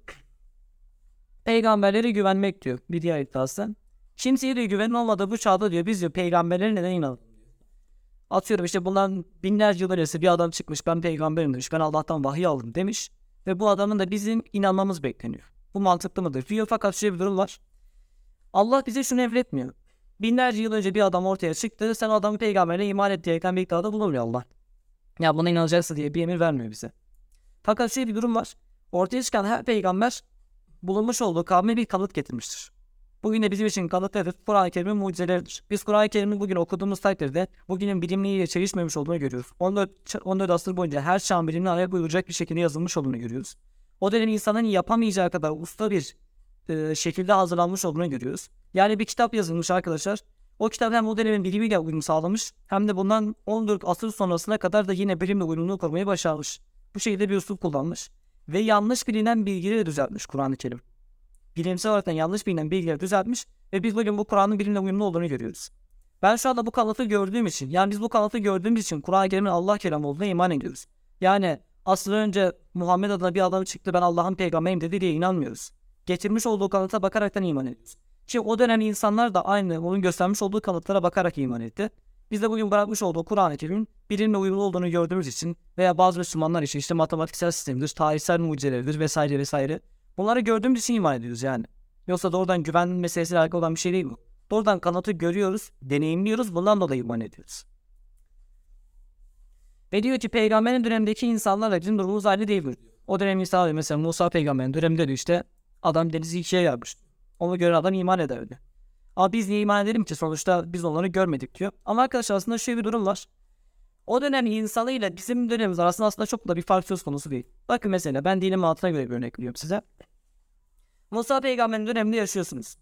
Peygamberlere güvenmek diyor bir diğer iddiası. Kimseye diyor güvenin olmadığı bu çağda diyor biz diyor peygamberlere neden inanalım? Atıyorum işte bundan binlerce yıl öncesi bir adam çıkmış ben peygamberim demiş ben Allah'tan vahiy aldım demiş. Ve bu adamın da bizim inanmamız bekleniyor. Bu mantıklı mıdır? Diyor fakat şöyle bir durum var. Allah bize şunu emretmiyor. Binlerce yıl önce bir adam ortaya çıktı. Sen adamı peygamberine iman et diyerekten bir iddiada bulunmuyor. Ya buna inanacaksın diye bir emir vermiyor bize. Fakat şöyle bir durum var. Ortaya çıkan her peygamber bulunmuş olduğu kavme bir kanıt getirmiştir. Bugün de bizim için kanıt nedir? Kur'an-ı Kerim'in mucizeleridir. Biz Kur'an-ı Kerim'i bugün okuduğumuz takdirde bugünün bilimliğiyle çelişmemiş olduğunu görüyoruz. 14, 14 asır boyunca her çağın bilimini araya koyulacak bir şekilde yazılmış olduğunu görüyoruz. O dönem insanın yapamayacağı kadar usta bir e, şekilde hazırlanmış olduğunu görüyoruz. Yani bir kitap yazılmış arkadaşlar. O kitap hem o dönemin bilimiyle uyum sağlamış hem de bundan 14 asır sonrasına kadar da yine bilimle uyumlu korumayı başarmış. Bu şekilde bir usul kullanmış. Ve yanlış bilinen bilgileri düzeltmiş Kur'an-ı Kerim. Bilimsel olarak yanlış bilinen bilgileri düzeltmiş ve biz bugün bu Kur'an'ın bilimle uyumlu olduğunu görüyoruz. Ben şu anda bu kanıtı gördüğüm için, yani biz bu kanıtı gördüğümüz için Kur'an-ı Kerim'in Allah kelamı olduğuna iman ediyoruz. Yani asıl önce Muhammed adına bir adam çıktı ben Allah'ın peygamberiyim dedi diye inanmıyoruz. Getirmiş olduğu kanıta bakaraktan iman ediyoruz. Ki o dönem insanlar da aynı onun göstermiş olduğu kanıtlara bakarak iman etti. Biz de bugün bırakmış olduğu Kur'an-ı Kerim'in bilimle uyumlu olduğunu gördüğümüz için veya bazı Müslümanlar için işte matematiksel sistemdir, tarihsel mucizeleridir vesaire vesaire. Bunları gördüğümüz için iman ediyoruz yani. Yoksa doğrudan güven meselesiyle alakalı olan bir şey değil bu. Doğrudan kanıtı görüyoruz, deneyimliyoruz, bundan dolayı iman ediyoruz. Ve diyor ki peygamberin dönemindeki insanlarla bizim durumumuz aynı değildir. O dönem insanlar mesela Musa peygamberin döneminde diyor işte adam denizi ikiye yarmış. Onu gören adam iman ederdi. Ama biz niye iman edelim ki sonuçta biz onları görmedik diyor. Ama arkadaşlar aslında şöyle bir durum var. O dönem insanıyla bizim dönemimiz arasında aslında çok da bir fark söz konusu değil. Bakın mesela ben dinim altına göre bir örnek veriyorum size. Musa peygamberin döneminde yaşıyorsunuz.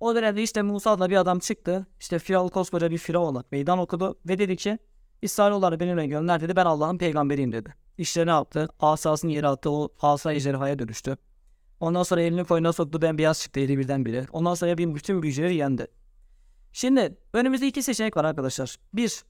O dönemde işte Musa'da bir adam çıktı. İşte Firavun koskoca bir Firavun'a meydan okudu ve dedi ki İsrailoğulları benimle gönder dedi ben Allah'ın peygamberiyim dedi. İşte ne yaptı? Asasını yere attı o asa ejderhaya dönüştü. Ondan sonra elini koyuna soktu bembeyaz çıktı eli birden biri. Ondan sonra bir bütün büyücüleri yendi. Şimdi önümüzde iki seçenek var arkadaşlar. Bir,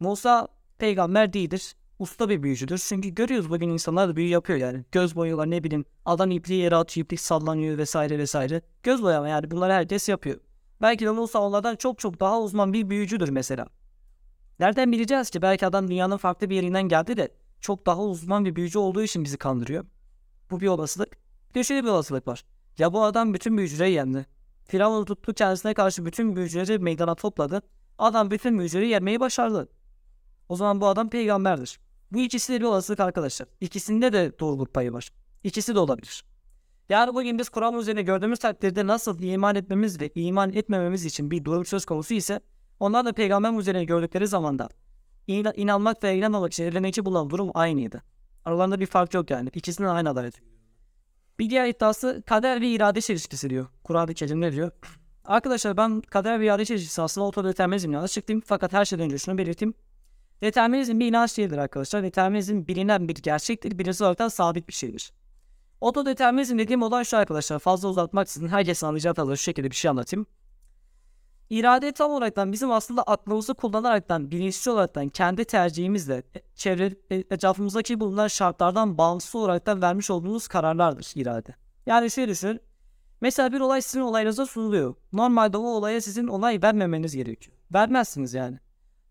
Musa peygamber değildir. Usta bir büyücüdür. Çünkü görüyoruz bugün insanlar da büyü yapıyor yani. Göz boyuyorlar ne bileyim. Adam ipliği yere atıyor, iplik sallanıyor vesaire vesaire. Göz boyama yani bunları herkes yapıyor. Belki de Musa onlardan çok çok daha uzman bir büyücüdür mesela. Nereden bileceğiz ki? Belki adam dünyanın farklı bir yerinden geldi de çok daha uzman bir büyücü olduğu için bizi kandırıyor. Bu bir olasılık. Şöyle bir olasılık var. Ya bu adam bütün büyücüleri yendi. Firavun tuttu kendisine karşı bütün büyücüleri meydana topladı. Adam bütün müjdeleri yermeyi başardı. O zaman bu adam peygamberdir. Bu ikisi de bir olasılık arkadaşlar. İkisinde de doğruluk payı var. İkisi de olabilir. Yani bugün biz Kur'an üzerine gördüğümüz takdirde nasıl iman etmemiz ve iman etmememiz için bir durum söz konusu ise onlar da peygamber üzerine gördükleri zamanda in- inanmak ve inanmamak için elindeki bulunan durum aynıydı. Aralarında bir fark yok yani. İkisinin aynı adalet. Bir diğer iddiası kader ve irade çelişkisi diyor. Kur'an-ı Kerim ne diyor? Arkadaşlar ben kader ve irade çelişkisi aslında otodeterminizmle açıklayayım. Fakat her şeyden önce şunu belirteyim. Determinizm bir inanç değildir arkadaşlar. Determinizm bilinen bir gerçektir. Bilimsel olarak sabit bir şeydir. Otodeterminizm dediğim olay şu arkadaşlar. Fazla uzatmaksızın herkesin anlayacağı tarzda şu şekilde bir şey anlatayım. İrade tam olaraktan bizim aslında aklımızı kullanaraktan, bilinçli olaraktan kendi tercihimizle e, çevre e, etrafımızdaki bulunan şartlardan bağımsız olaraktan vermiş olduğumuz kararlardır irade. Yani şöyle düşünün. Mesela bir olay sizin olayınıza sunuluyor. Normalde o olaya sizin onay vermemeniz gerekiyor. Vermezsiniz yani.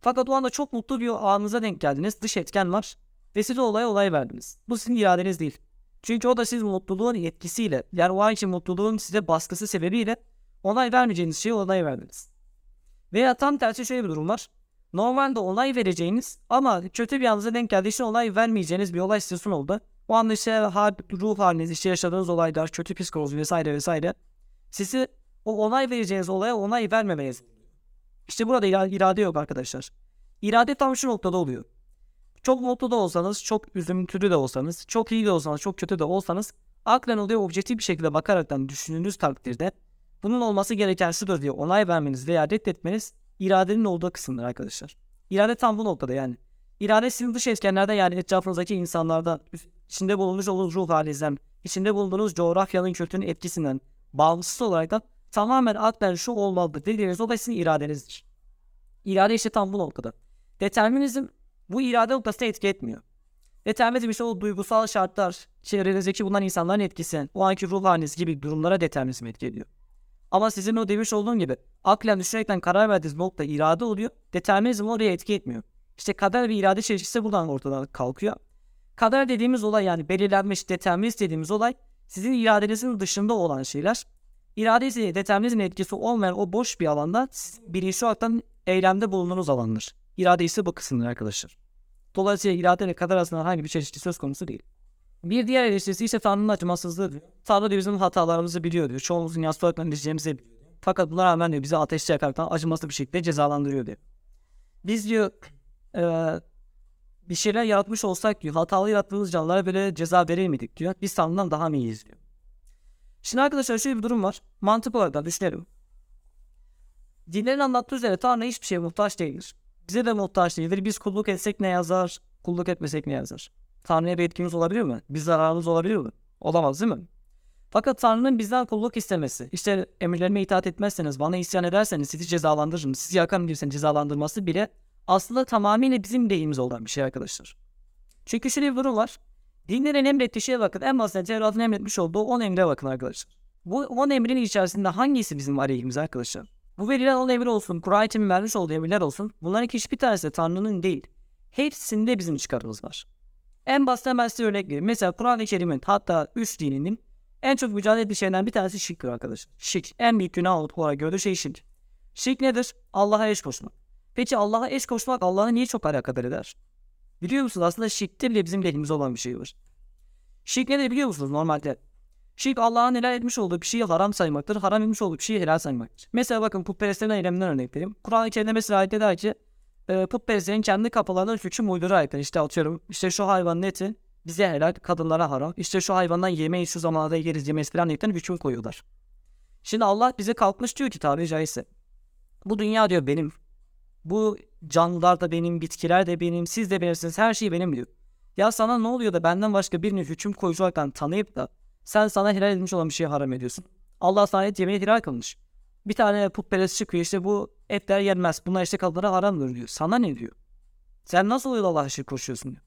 Fakat o anda çok mutlu bir anınıza denk geldiniz. Dış etken var. Ve siz o olaya olay verdiniz. Bu sizin iradeniz değil. Çünkü o da siz mutluluğun etkisiyle yani o anki mutluluğun size baskısı sebebiyle onay vermeyeceğiniz şeye onay verdiniz. Veya tam tersi şöyle bir durum var. Normalde onay vereceğiniz ama kötü bir anınıza denk geldiği için onay vermeyeceğiniz bir olay size oldu. O anda işte ruh haliniz, işte yaşadığınız olaylar, kötü psikoloji vesaire vesaire sizi o onay vereceğiniz olaya onay vermemeye İşte burada ira- irade yok arkadaşlar. İrade tam şu noktada oluyor. Çok mutlu da olsanız, çok üzüntülü de olsanız, çok iyi de olsanız, çok kötü de olsanız aklen oluyor objektif bir şekilde bakaraktan düşündüğünüz takdirde bunun olması gereken şudur diye onay vermeniz veya reddetmeniz iradenin olduğu kısımdır arkadaşlar. İrade tam bu noktada yani. İrade sizin dış etkenlerden yani etrafınızdaki insanlardan, içinde bulunmuş olduğunuz ruh halinizden, içinde bulunduğunuz coğrafyanın kötünün etkisinden bağımsız olarak da tamamen aklen şu olmalıdır dediğiniz olay sizin iradenizdir. İrade işte tam bu noktada. Determinizm bu irade noktasına etki etmiyor. Determinizm işte o duygusal şartlar, çevrenizdeki bulunan insanların etkisi, o anki ruh haliniz gibi durumlara determinizm etki ediyor. Ama sizin o demiş olduğum gibi aklen düşünerekten karar verdiğiniz nokta irade oluyor. Determinizm oraya etki etmiyor. İşte kader ve irade çelişkisi buradan ortadan kalkıyor. Kader dediğimiz olay yani belirlenmiş determinist dediğimiz olay sizin iradenizin dışında olan şeyler. İrade ise determinizmin etkisi olmayan o boş bir alanda bilinçli olarak eylemde bulunduğunuz alandır. İrade ise bu kısımdır arkadaşlar. Dolayısıyla irade ile kader arasında herhangi bir çelişki söz konusu değil. Bir diğer eleştirisi ise Tanrı'nın acımasızlığı diyor. Tanrı diyor bizim hatalarımızı biliyor diyor. Çoğumuzun yaslı olarak edeceğimizi biliyor. Fakat buna rağmen diyor bizi ateşte yakaraktan acımasız bir şekilde cezalandırıyor diyor. Biz diyor eee, bir şeyler yaratmış olsak diyor hatalı yarattığımız canlılara böyle ceza verir miydik diyor. Biz Tanrı'dan daha mı iyiyiz diyor. Şimdi arkadaşlar şöyle bir durum var. Mantık olarak da düşünelim. Dinlerin anlattığı üzere Tanrı hiçbir şeye muhtaç değildir. Bize de muhtaç değildir. Biz kulluk etsek ne yazar, kulluk etmesek ne yazar? Tanrı'ya bir etkimiz olabilir mi? Bir zararımız olabilir mi? Olamaz değil mi? Fakat Tanrı'nın bizden kulluk istemesi, işte emirlerime itaat etmezseniz, bana isyan ederseniz sizi cezalandırırım, sizi yakarım diyorsan cezalandırması bile aslında tamamıyla bizim lehimize olan bir şey arkadaşlar. Çünkü şöyle bir durum var. Dinlerin emrettiği şeye bakın. En basitinde Tevrat'ın emretmiş olduğu 10 emre bakın arkadaşlar. Bu 10 emrin içerisinde hangisi bizim aleyhimize arkadaşlar? Bu verilen 10 emir olsun, Kur'an-ı Kerim'in vermiş olduğu emirler olsun. Bunların hiçbir tanesi Tanrı'nın değil. Hepsinde bizim çıkarımız var. En basit ben size örnek vereyim. Mesela Kur'an-ı Kerim'in hatta üç dininin en çok mücadele ettiği şeylerden bir tanesi şirktir arkadaşlar. Şirk. En büyük günah olarak gördüğü şey şirk. Şirk nedir? Allah'a eş koşmak. Peki Allah'a eş koşmak Allah'ı niye çok alakadar eder? Biliyor musunuz aslında şirkte bile bizim lehimize olan bir şey var. Şirk nedir biliyor musunuz normalde? Şirk Allah'ın helal etmiş olduğu bir şeyi haram saymaktır. Haram etmiş olduğu bir şeyi helal saymaktır. Mesela bakın putperestlerin eylemden örnek vereyim. Kur'an-ı Kerim'de mesela ayette der ki e, putperestlerin kendi kafalarından hüküm uyduru ayetler. İşte atıyorum işte şu hayvanın eti bize helal kadınlara haram. İşte şu hayvandan yemeği şu zamanlarda yeriz yemesi falan diyerekten hüküm koyuyorlar. Şimdi Allah bize kalkmış diyor ki tabiri caizse. Bu dünya diyor benim. Bu canlılar da benim, bitkiler de benim, siz de benimsiniz, her şey benim diyor. Ya sana ne oluyor da benden başka birini hüküm koyucu olarak tanıyıp da sen sana helal edilmiş olan bir şeyi haram ediyorsun. Allah sana et yemeği helal kılmış. Bir tane putperest çıkıyor işte bu etler yenmez. Bunlar işte kadınlara haramdır diyor. Sana ne diyor? Sen nasıl da Allah'a şirk koşuyorsun diyor.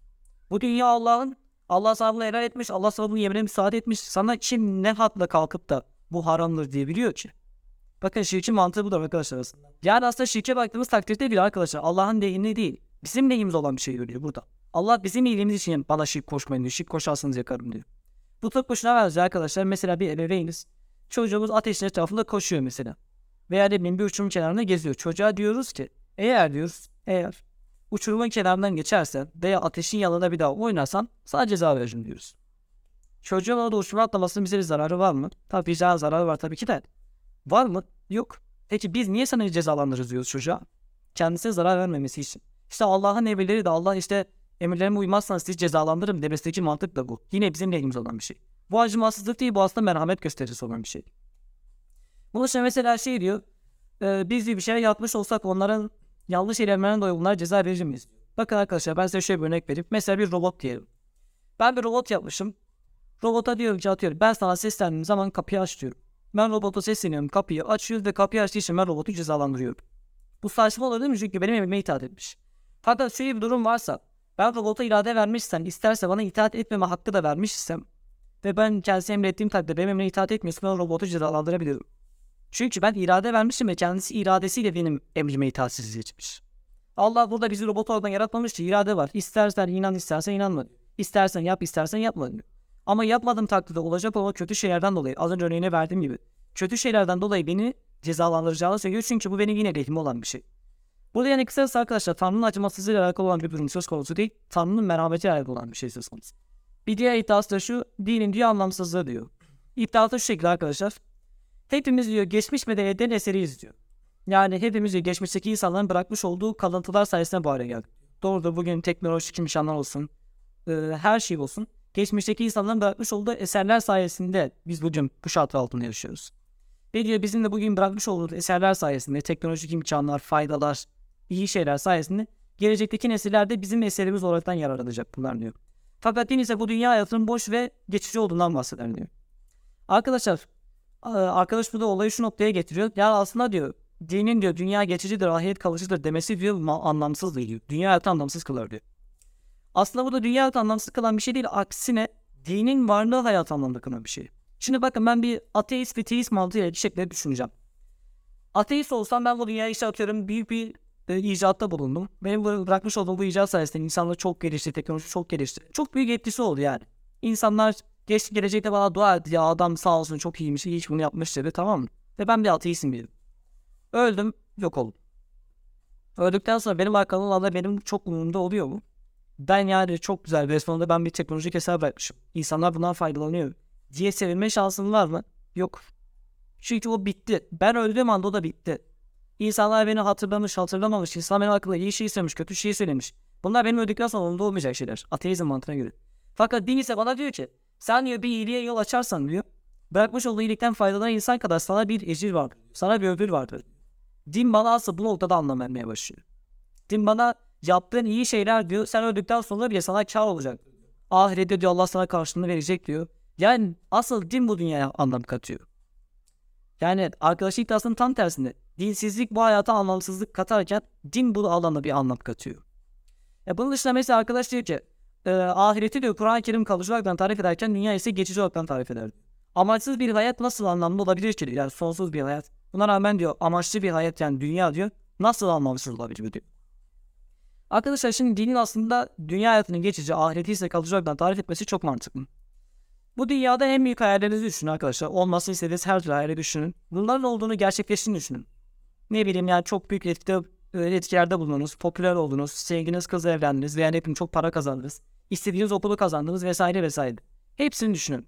Bu dünya Allah'ın. Allah sana bunu helal etmiş. Allah sana bunu yemine müsaade etmiş. Sana kim ne hatla kalkıp da bu haramdır diyebiliyor ki? Bakın şirkin mantığı budur arkadaşlar aslında. Yani aslında şirke baktığımız takdirde bile arkadaşlar Allah'ın lehine değil. Bizim lehimiz olan bir şey görüyor burada. Allah bizim iyiliğimiz için bana şirk koşmayın diyor. Şirk koşarsanız yakarım diyor. Bu tek başına benziyor arkadaşlar. Mesela bir ebeveyniz. Çocuğumuz ateşin etrafında koşuyor mesela. Veya ne bileyim bir uçurum kenarında geziyor. Çocuğa diyoruz ki Eğer diyoruz, eğer uçurumun kenarından geçersen veya ateşin yanında bir daha oynarsan sana ceza vereceğim diyoruz. Çocuğun orada uçuruma atlamasının bize bir zararı var mı? Tabii vicdan zararı var tabii ki de. Var mı? Yok. Peki biz niye sana cezalandırırız diyoruz çocuğa? Kendisine zarar vermemesi için. İşte Allah'ın emirleri de Allah işte emirlerime uymazsanız sizi cezalandırırım demesindeki mantık da bu. Yine bizim lehimize olan bir şey. Bu acımasızlık değil bu aslında merhamet gösterisi olan bir şey. Bunun için mesela şey diyor. E, biz bir şey yapmış olsak onların yanlış eylemlerine dolayı bunlara ceza verir miyiz? Bakın arkadaşlar ben size şöyle bir örnek vereyim. Mesela bir robot diyelim. Ben bir robot yapmışım. Robota diyorum ki atıyorum ben sana seslendiğim zaman kapıyı aç diyorum. Ben robota sesleniyorum kapıyı açıyor ve kapıyı açtığı için ben robotu cezalandırıyorum. Bu saçma olur değil mi? Çünkü benim emrime itaat etmiş. Fakat şöyle bir durum varsa ben robota irade vermişsem isterse bana itaat etmeme hakkı da vermişsem ve ben kendisi emrettiğim takdirde benim emrime itaat etmiyorsa ben robotu cezalandırabilirim. Çünkü ben irade vermişim ve kendisi iradesiyle benim emrime itaatsizliği etmiş. Allah burada bizi robot oradan yaratmamış ki irade var. İstersen inan istersen inanma. İstersen yap istersen yapma. Ama yapmadığım takdirde olacak olan kötü şeylerden dolayı az önce örneğini verdiğim gibi kötü şeylerden dolayı beni cezalandıracağını söylüyor çünkü bu benim yine lehime olan bir şey. Burada yani kısacası arkadaşlar Tanrı'nın acımasızlığıyla alakalı olan bir durum söz konusu değil. Tanrı'nın merhametiyle alakalı olan bir şey söz konusu. Bir diğer iddiası da şu dinin diyor anlamsızlığı diyor. İddiası şu şekilde arkadaşlar. Hepimiz diyor geçmiş medeniyetten eseriyiz diyor. Yani hepimiz diyor geçmişteki insanların bırakmış olduğu kalıntılar sayesinde bu hale geldik. Doğrudur bugün teknolojik imkanlar olsun, e, her şey olsun. Geçmişteki insanların bırakmış olduğu eserler sayesinde biz bugün bu şartlar altında yaşıyoruz. Ve diyor bizim de bugün bırakmış olduğumuz eserler sayesinde teknolojik imkanlar, faydalar, iyi şeyler sayesinde gelecekteki nesiller de bizim eserimiz olaraktan yararlanacak bunlar diyor. Fakat din ise bu dünya hayatının boş ve geçici olduğundan bahseder diyor. Arkadaşlar arkadaş burada olayı şu noktaya getiriyor. Ya aslında diyor dinin diyor dünya geçicidir, ahiret kalıcıdır demesi diyor anlamsız diyor. Dünya hayatı anlamsız kılar diyor. Aslında burada dünya hayatı anlamsız kılan bir şey değil. Aksine dinin varlığı hayat anlamda kılan bir şey. Şimdi bakın ben bir ateist ve teist mantığıyla bir şekilde düşüneceğim. Ateist olsam ben bu dünyaya işte atıyorum büyük bir e, icatta bulundum. Benim bırakmış olduğum bu icat sayesinde insanlar çok gelişti, teknoloji çok gelişti. Çok büyük etkisi oldu yani. İnsanlar geç, gelecekte bana dua etti ya adam sağ olsun çok iyiymiş, hiç bunu yapmış dedi tamam mı? Ve ben bir ateistim dedim. Öldüm, yok oldum. Öldükten sonra benim arkamda benim çok umurumda oluyor mu? Ben yani çok güzel ve sonunda ben bir teknolojik eser bırakmışım. İnsanlar bundan faydalanıyor diye sevilme şansım var mı? Yok. Çünkü o bitti. Ben öldüğüm anda o da bitti. İnsanlar beni hatırlamış, hatırlamamış. İnsan benim hakkında iyi şey söylemiş, kötü şey söylemiş. Bunlar benim öldükten sonra onda olmayacak şeyler. Ateizm mantığına göre. Fakat din ise bana diyor ki sen diyor bir iyiliğe yol açarsan diyor. Bırakmış olduğu iyilikten faydalanan insan kadar sana bir ecir var. Sana bir ödül vardır. Din bana aslında bu noktada anlam vermeye başlıyor. Din bana yaptığın iyi şeyler diyor. Sen öldükten sonra bile sana kar olacak. Ahirette diyor Allah sana karşılığını verecek diyor. Yani asıl din bu dünyaya anlam katıyor. Yani arkadaşı iddiasının tam tersinde. Dinsizlik bu hayata anlamsızlık katarken din bu alanda bir anlam katıyor. Ya bunun dışında mesela arkadaş diyor ki e, ahireti diyor Kur'an-ı Kerim kalıcı olarak tarif ederken dünya ise geçici olarak tarif eder. Amaçsız bir hayat nasıl anlamlı olabilir ki? Yani sonsuz bir hayat. Buna rağmen diyor amaçlı bir hayat yani dünya diyor nasıl anlamsız olabilir diyor. Arkadaşlar şimdi dinin aslında dünya hayatının geçici, ahireti ise kalıcı olarak tarif etmesi çok mantıklı. Bu dünyada en büyük hayallerinizi düşünün arkadaşlar. Olmasını istediğiniz her türlü hayali düşünün. Bunların olduğunu gerçekleştiğini düşünün. Ne bileyim yani çok büyük etkide, etkilerde bulundunuz, popüler oldunuz, sevginiz kızla evlendiniz veya ne çok para kazandınız, istediğiniz okulu kazandınız vesaire vesaire. Hepsini düşünün.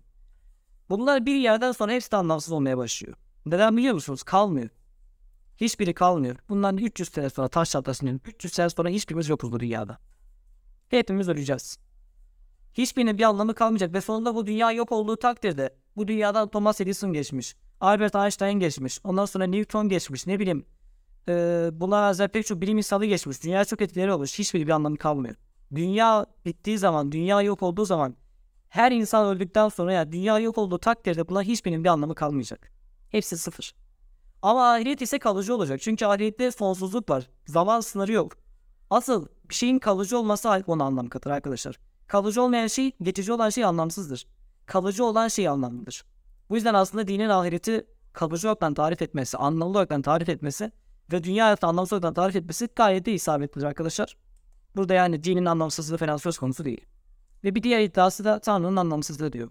Bunlar bir yerden sonra hepsi de anlamsız olmaya başlıyor. Neden biliyor musunuz? Kalmıyor. Hiçbiri kalmıyor. Bundan 300 sene sonra taş çatlasının 300 sene sonra hiçbirimiz yokuz bu dünyada. Hepimiz öleceğiz. Hiçbirinin bir anlamı kalmayacak ve sonunda bu dünya yok olduğu takdirde bu dünyadan Thomas Edison geçmiş. Albert Einstein geçmiş. Ondan sonra Newton geçmiş. Ne bileyim. Ee, buna benzer pek çok bilim insanı geçmiş. Dünya çok etkileri olmuş. Hiçbir bir anlamı kalmıyor. Dünya bittiği zaman, dünya yok olduğu zaman her insan öldükten sonra ya dünya yok olduğu takdirde buna hiçbirinin bir anlamı kalmayacak. Hepsi sıfır. Ama ahiret ise kalıcı olacak. Çünkü ahirette sonsuzluk var. Zaman sınırı yok. Asıl bir şeyin kalıcı olması ona anlam katır arkadaşlar. Kalıcı olmayan şey, geçici olan şey anlamsızdır. Kalıcı olan şey anlamlıdır. Bu yüzden aslında dinin ahireti kalıcı olarak tarif etmesi, anlamlı olarak tarif etmesi ve dünya hayatı anlamsız tarif etmesi gayet de isabetlidir arkadaşlar. Burada yani dinin anlamsızlığı falan söz konusu değil. Ve bir diğer iddiası da Tanrı'nın anlamsızlığı diyor.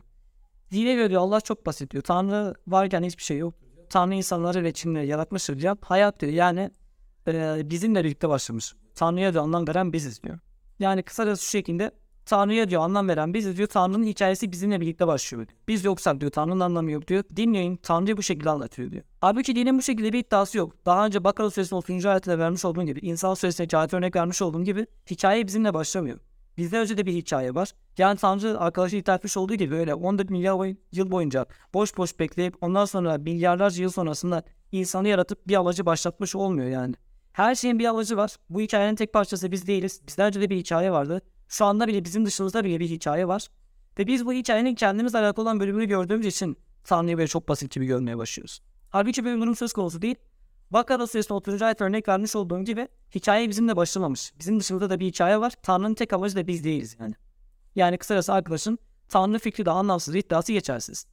Dine göre diyor Allah çok basit diyor. Tanrı varken hiçbir şey yok. Tanrı insanları ve Çinleri yaratmıştır diyor. Hayat diyor yani e, bizimle birlikte başlamış. Tanrı'ya diyor anlam veren biziz diyor. Yani kısacası şu şekilde Tanrı'ya diyor anlam veren biziz diyor. Tanrı'nın hikayesi bizimle birlikte başlıyor diyor. Biz yoksak diyor Tanrı'nın anlamı yok diyor. Dinleyin Tanrı'yı bu şekilde anlatıyor diyor. Halbuki dinin bu şekilde bir iddiası yok. Daha önce Bakara Suresi'nin 30. ayetinde vermiş olduğum gibi, İnsan Suresi'ndeki ayet örnek vermiş olduğum gibi hikaye bizimle başlamıyor. Bizden önce de bir hikaye var. Yani Tanrı arkadaşı iddia etmiş olduğu gibi öyle 14 milyar yıl boyunca boş boş bekleyip ondan sonra milyarlarca yıl sonrasında insanı yaratıp bir amacı başlatmış olmuyor yani. Her şeyin bir amacı var. Bu hikayenin tek parçası biz değiliz. Bizden önce de bir hikaye vardı. Şu anda bile bizim dışımızda bile bir hikaye var. Ve biz bu hikayenin kendimiz alakalı olan bölümünü gördüğümüz için Tanrı'yı böyle çok basit gibi görmeye başlıyoruz. Halbuki böyle bir durum söz konusu değil. Bakara Suresi'nin 30. ayet örnek vermiş olduğum gibi hikaye bizimle başlamamış. Bizim dışımızda da bir hikaye var. Tanrı'nın tek amacı da biz değiliz yani. Yani kısacası arkadaşın Tanrı fikri de anlamsız iddiası geçersiz.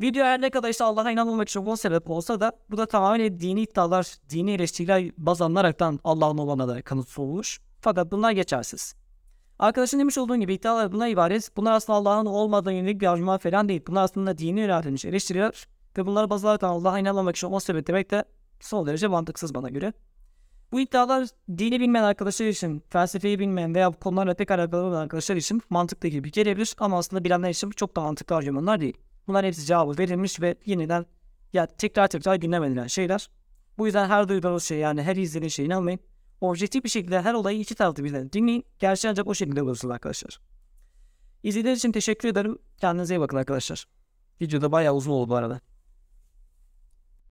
Video her ne kadar işte Allah'a inanmamak için o sebep olsa da bu da tamamen dini iddialar, dini eleştiriler baz alınaraktan Allah'ın olana da kanıt sunulmuş. Fakat bunlar geçersiz. Arkadaşın demiş olduğun gibi iddialar buna ibaret. Bunlar aslında Allah'ın olmadığına yönelik bir argüman falan değil. Bunlar aslında dini yöneltilmiş eleştiriler ve bunları baz alarak Allah'a inanmamak için o sebep demek de son derece mantıksız bana göre. Bu iddialar dini bilmeyen arkadaşlar için, felsefeyi bilmeyen veya bu konularla pek alakalı olan arkadaşlar için mantıklı gibi gelebilir ama aslında bilenler için çok da mantıklı argümanlar değil. Bunlar hepsi cevabı verilmiş ve yeniden ya tekrar tekrar gündem edilen şeyler. Bu yüzden her duyduğunuz şey yani her izlediğiniz şeye inanmayın. Objektif bir şekilde her olayı iki taraflı birden dinleyin. Gerçeği ancak o şekilde bulursunuz arkadaşlar. İzlediğiniz için teşekkür ederim. Kendinize iyi bakın arkadaşlar. Videoda bayağı uzun oldu bu arada.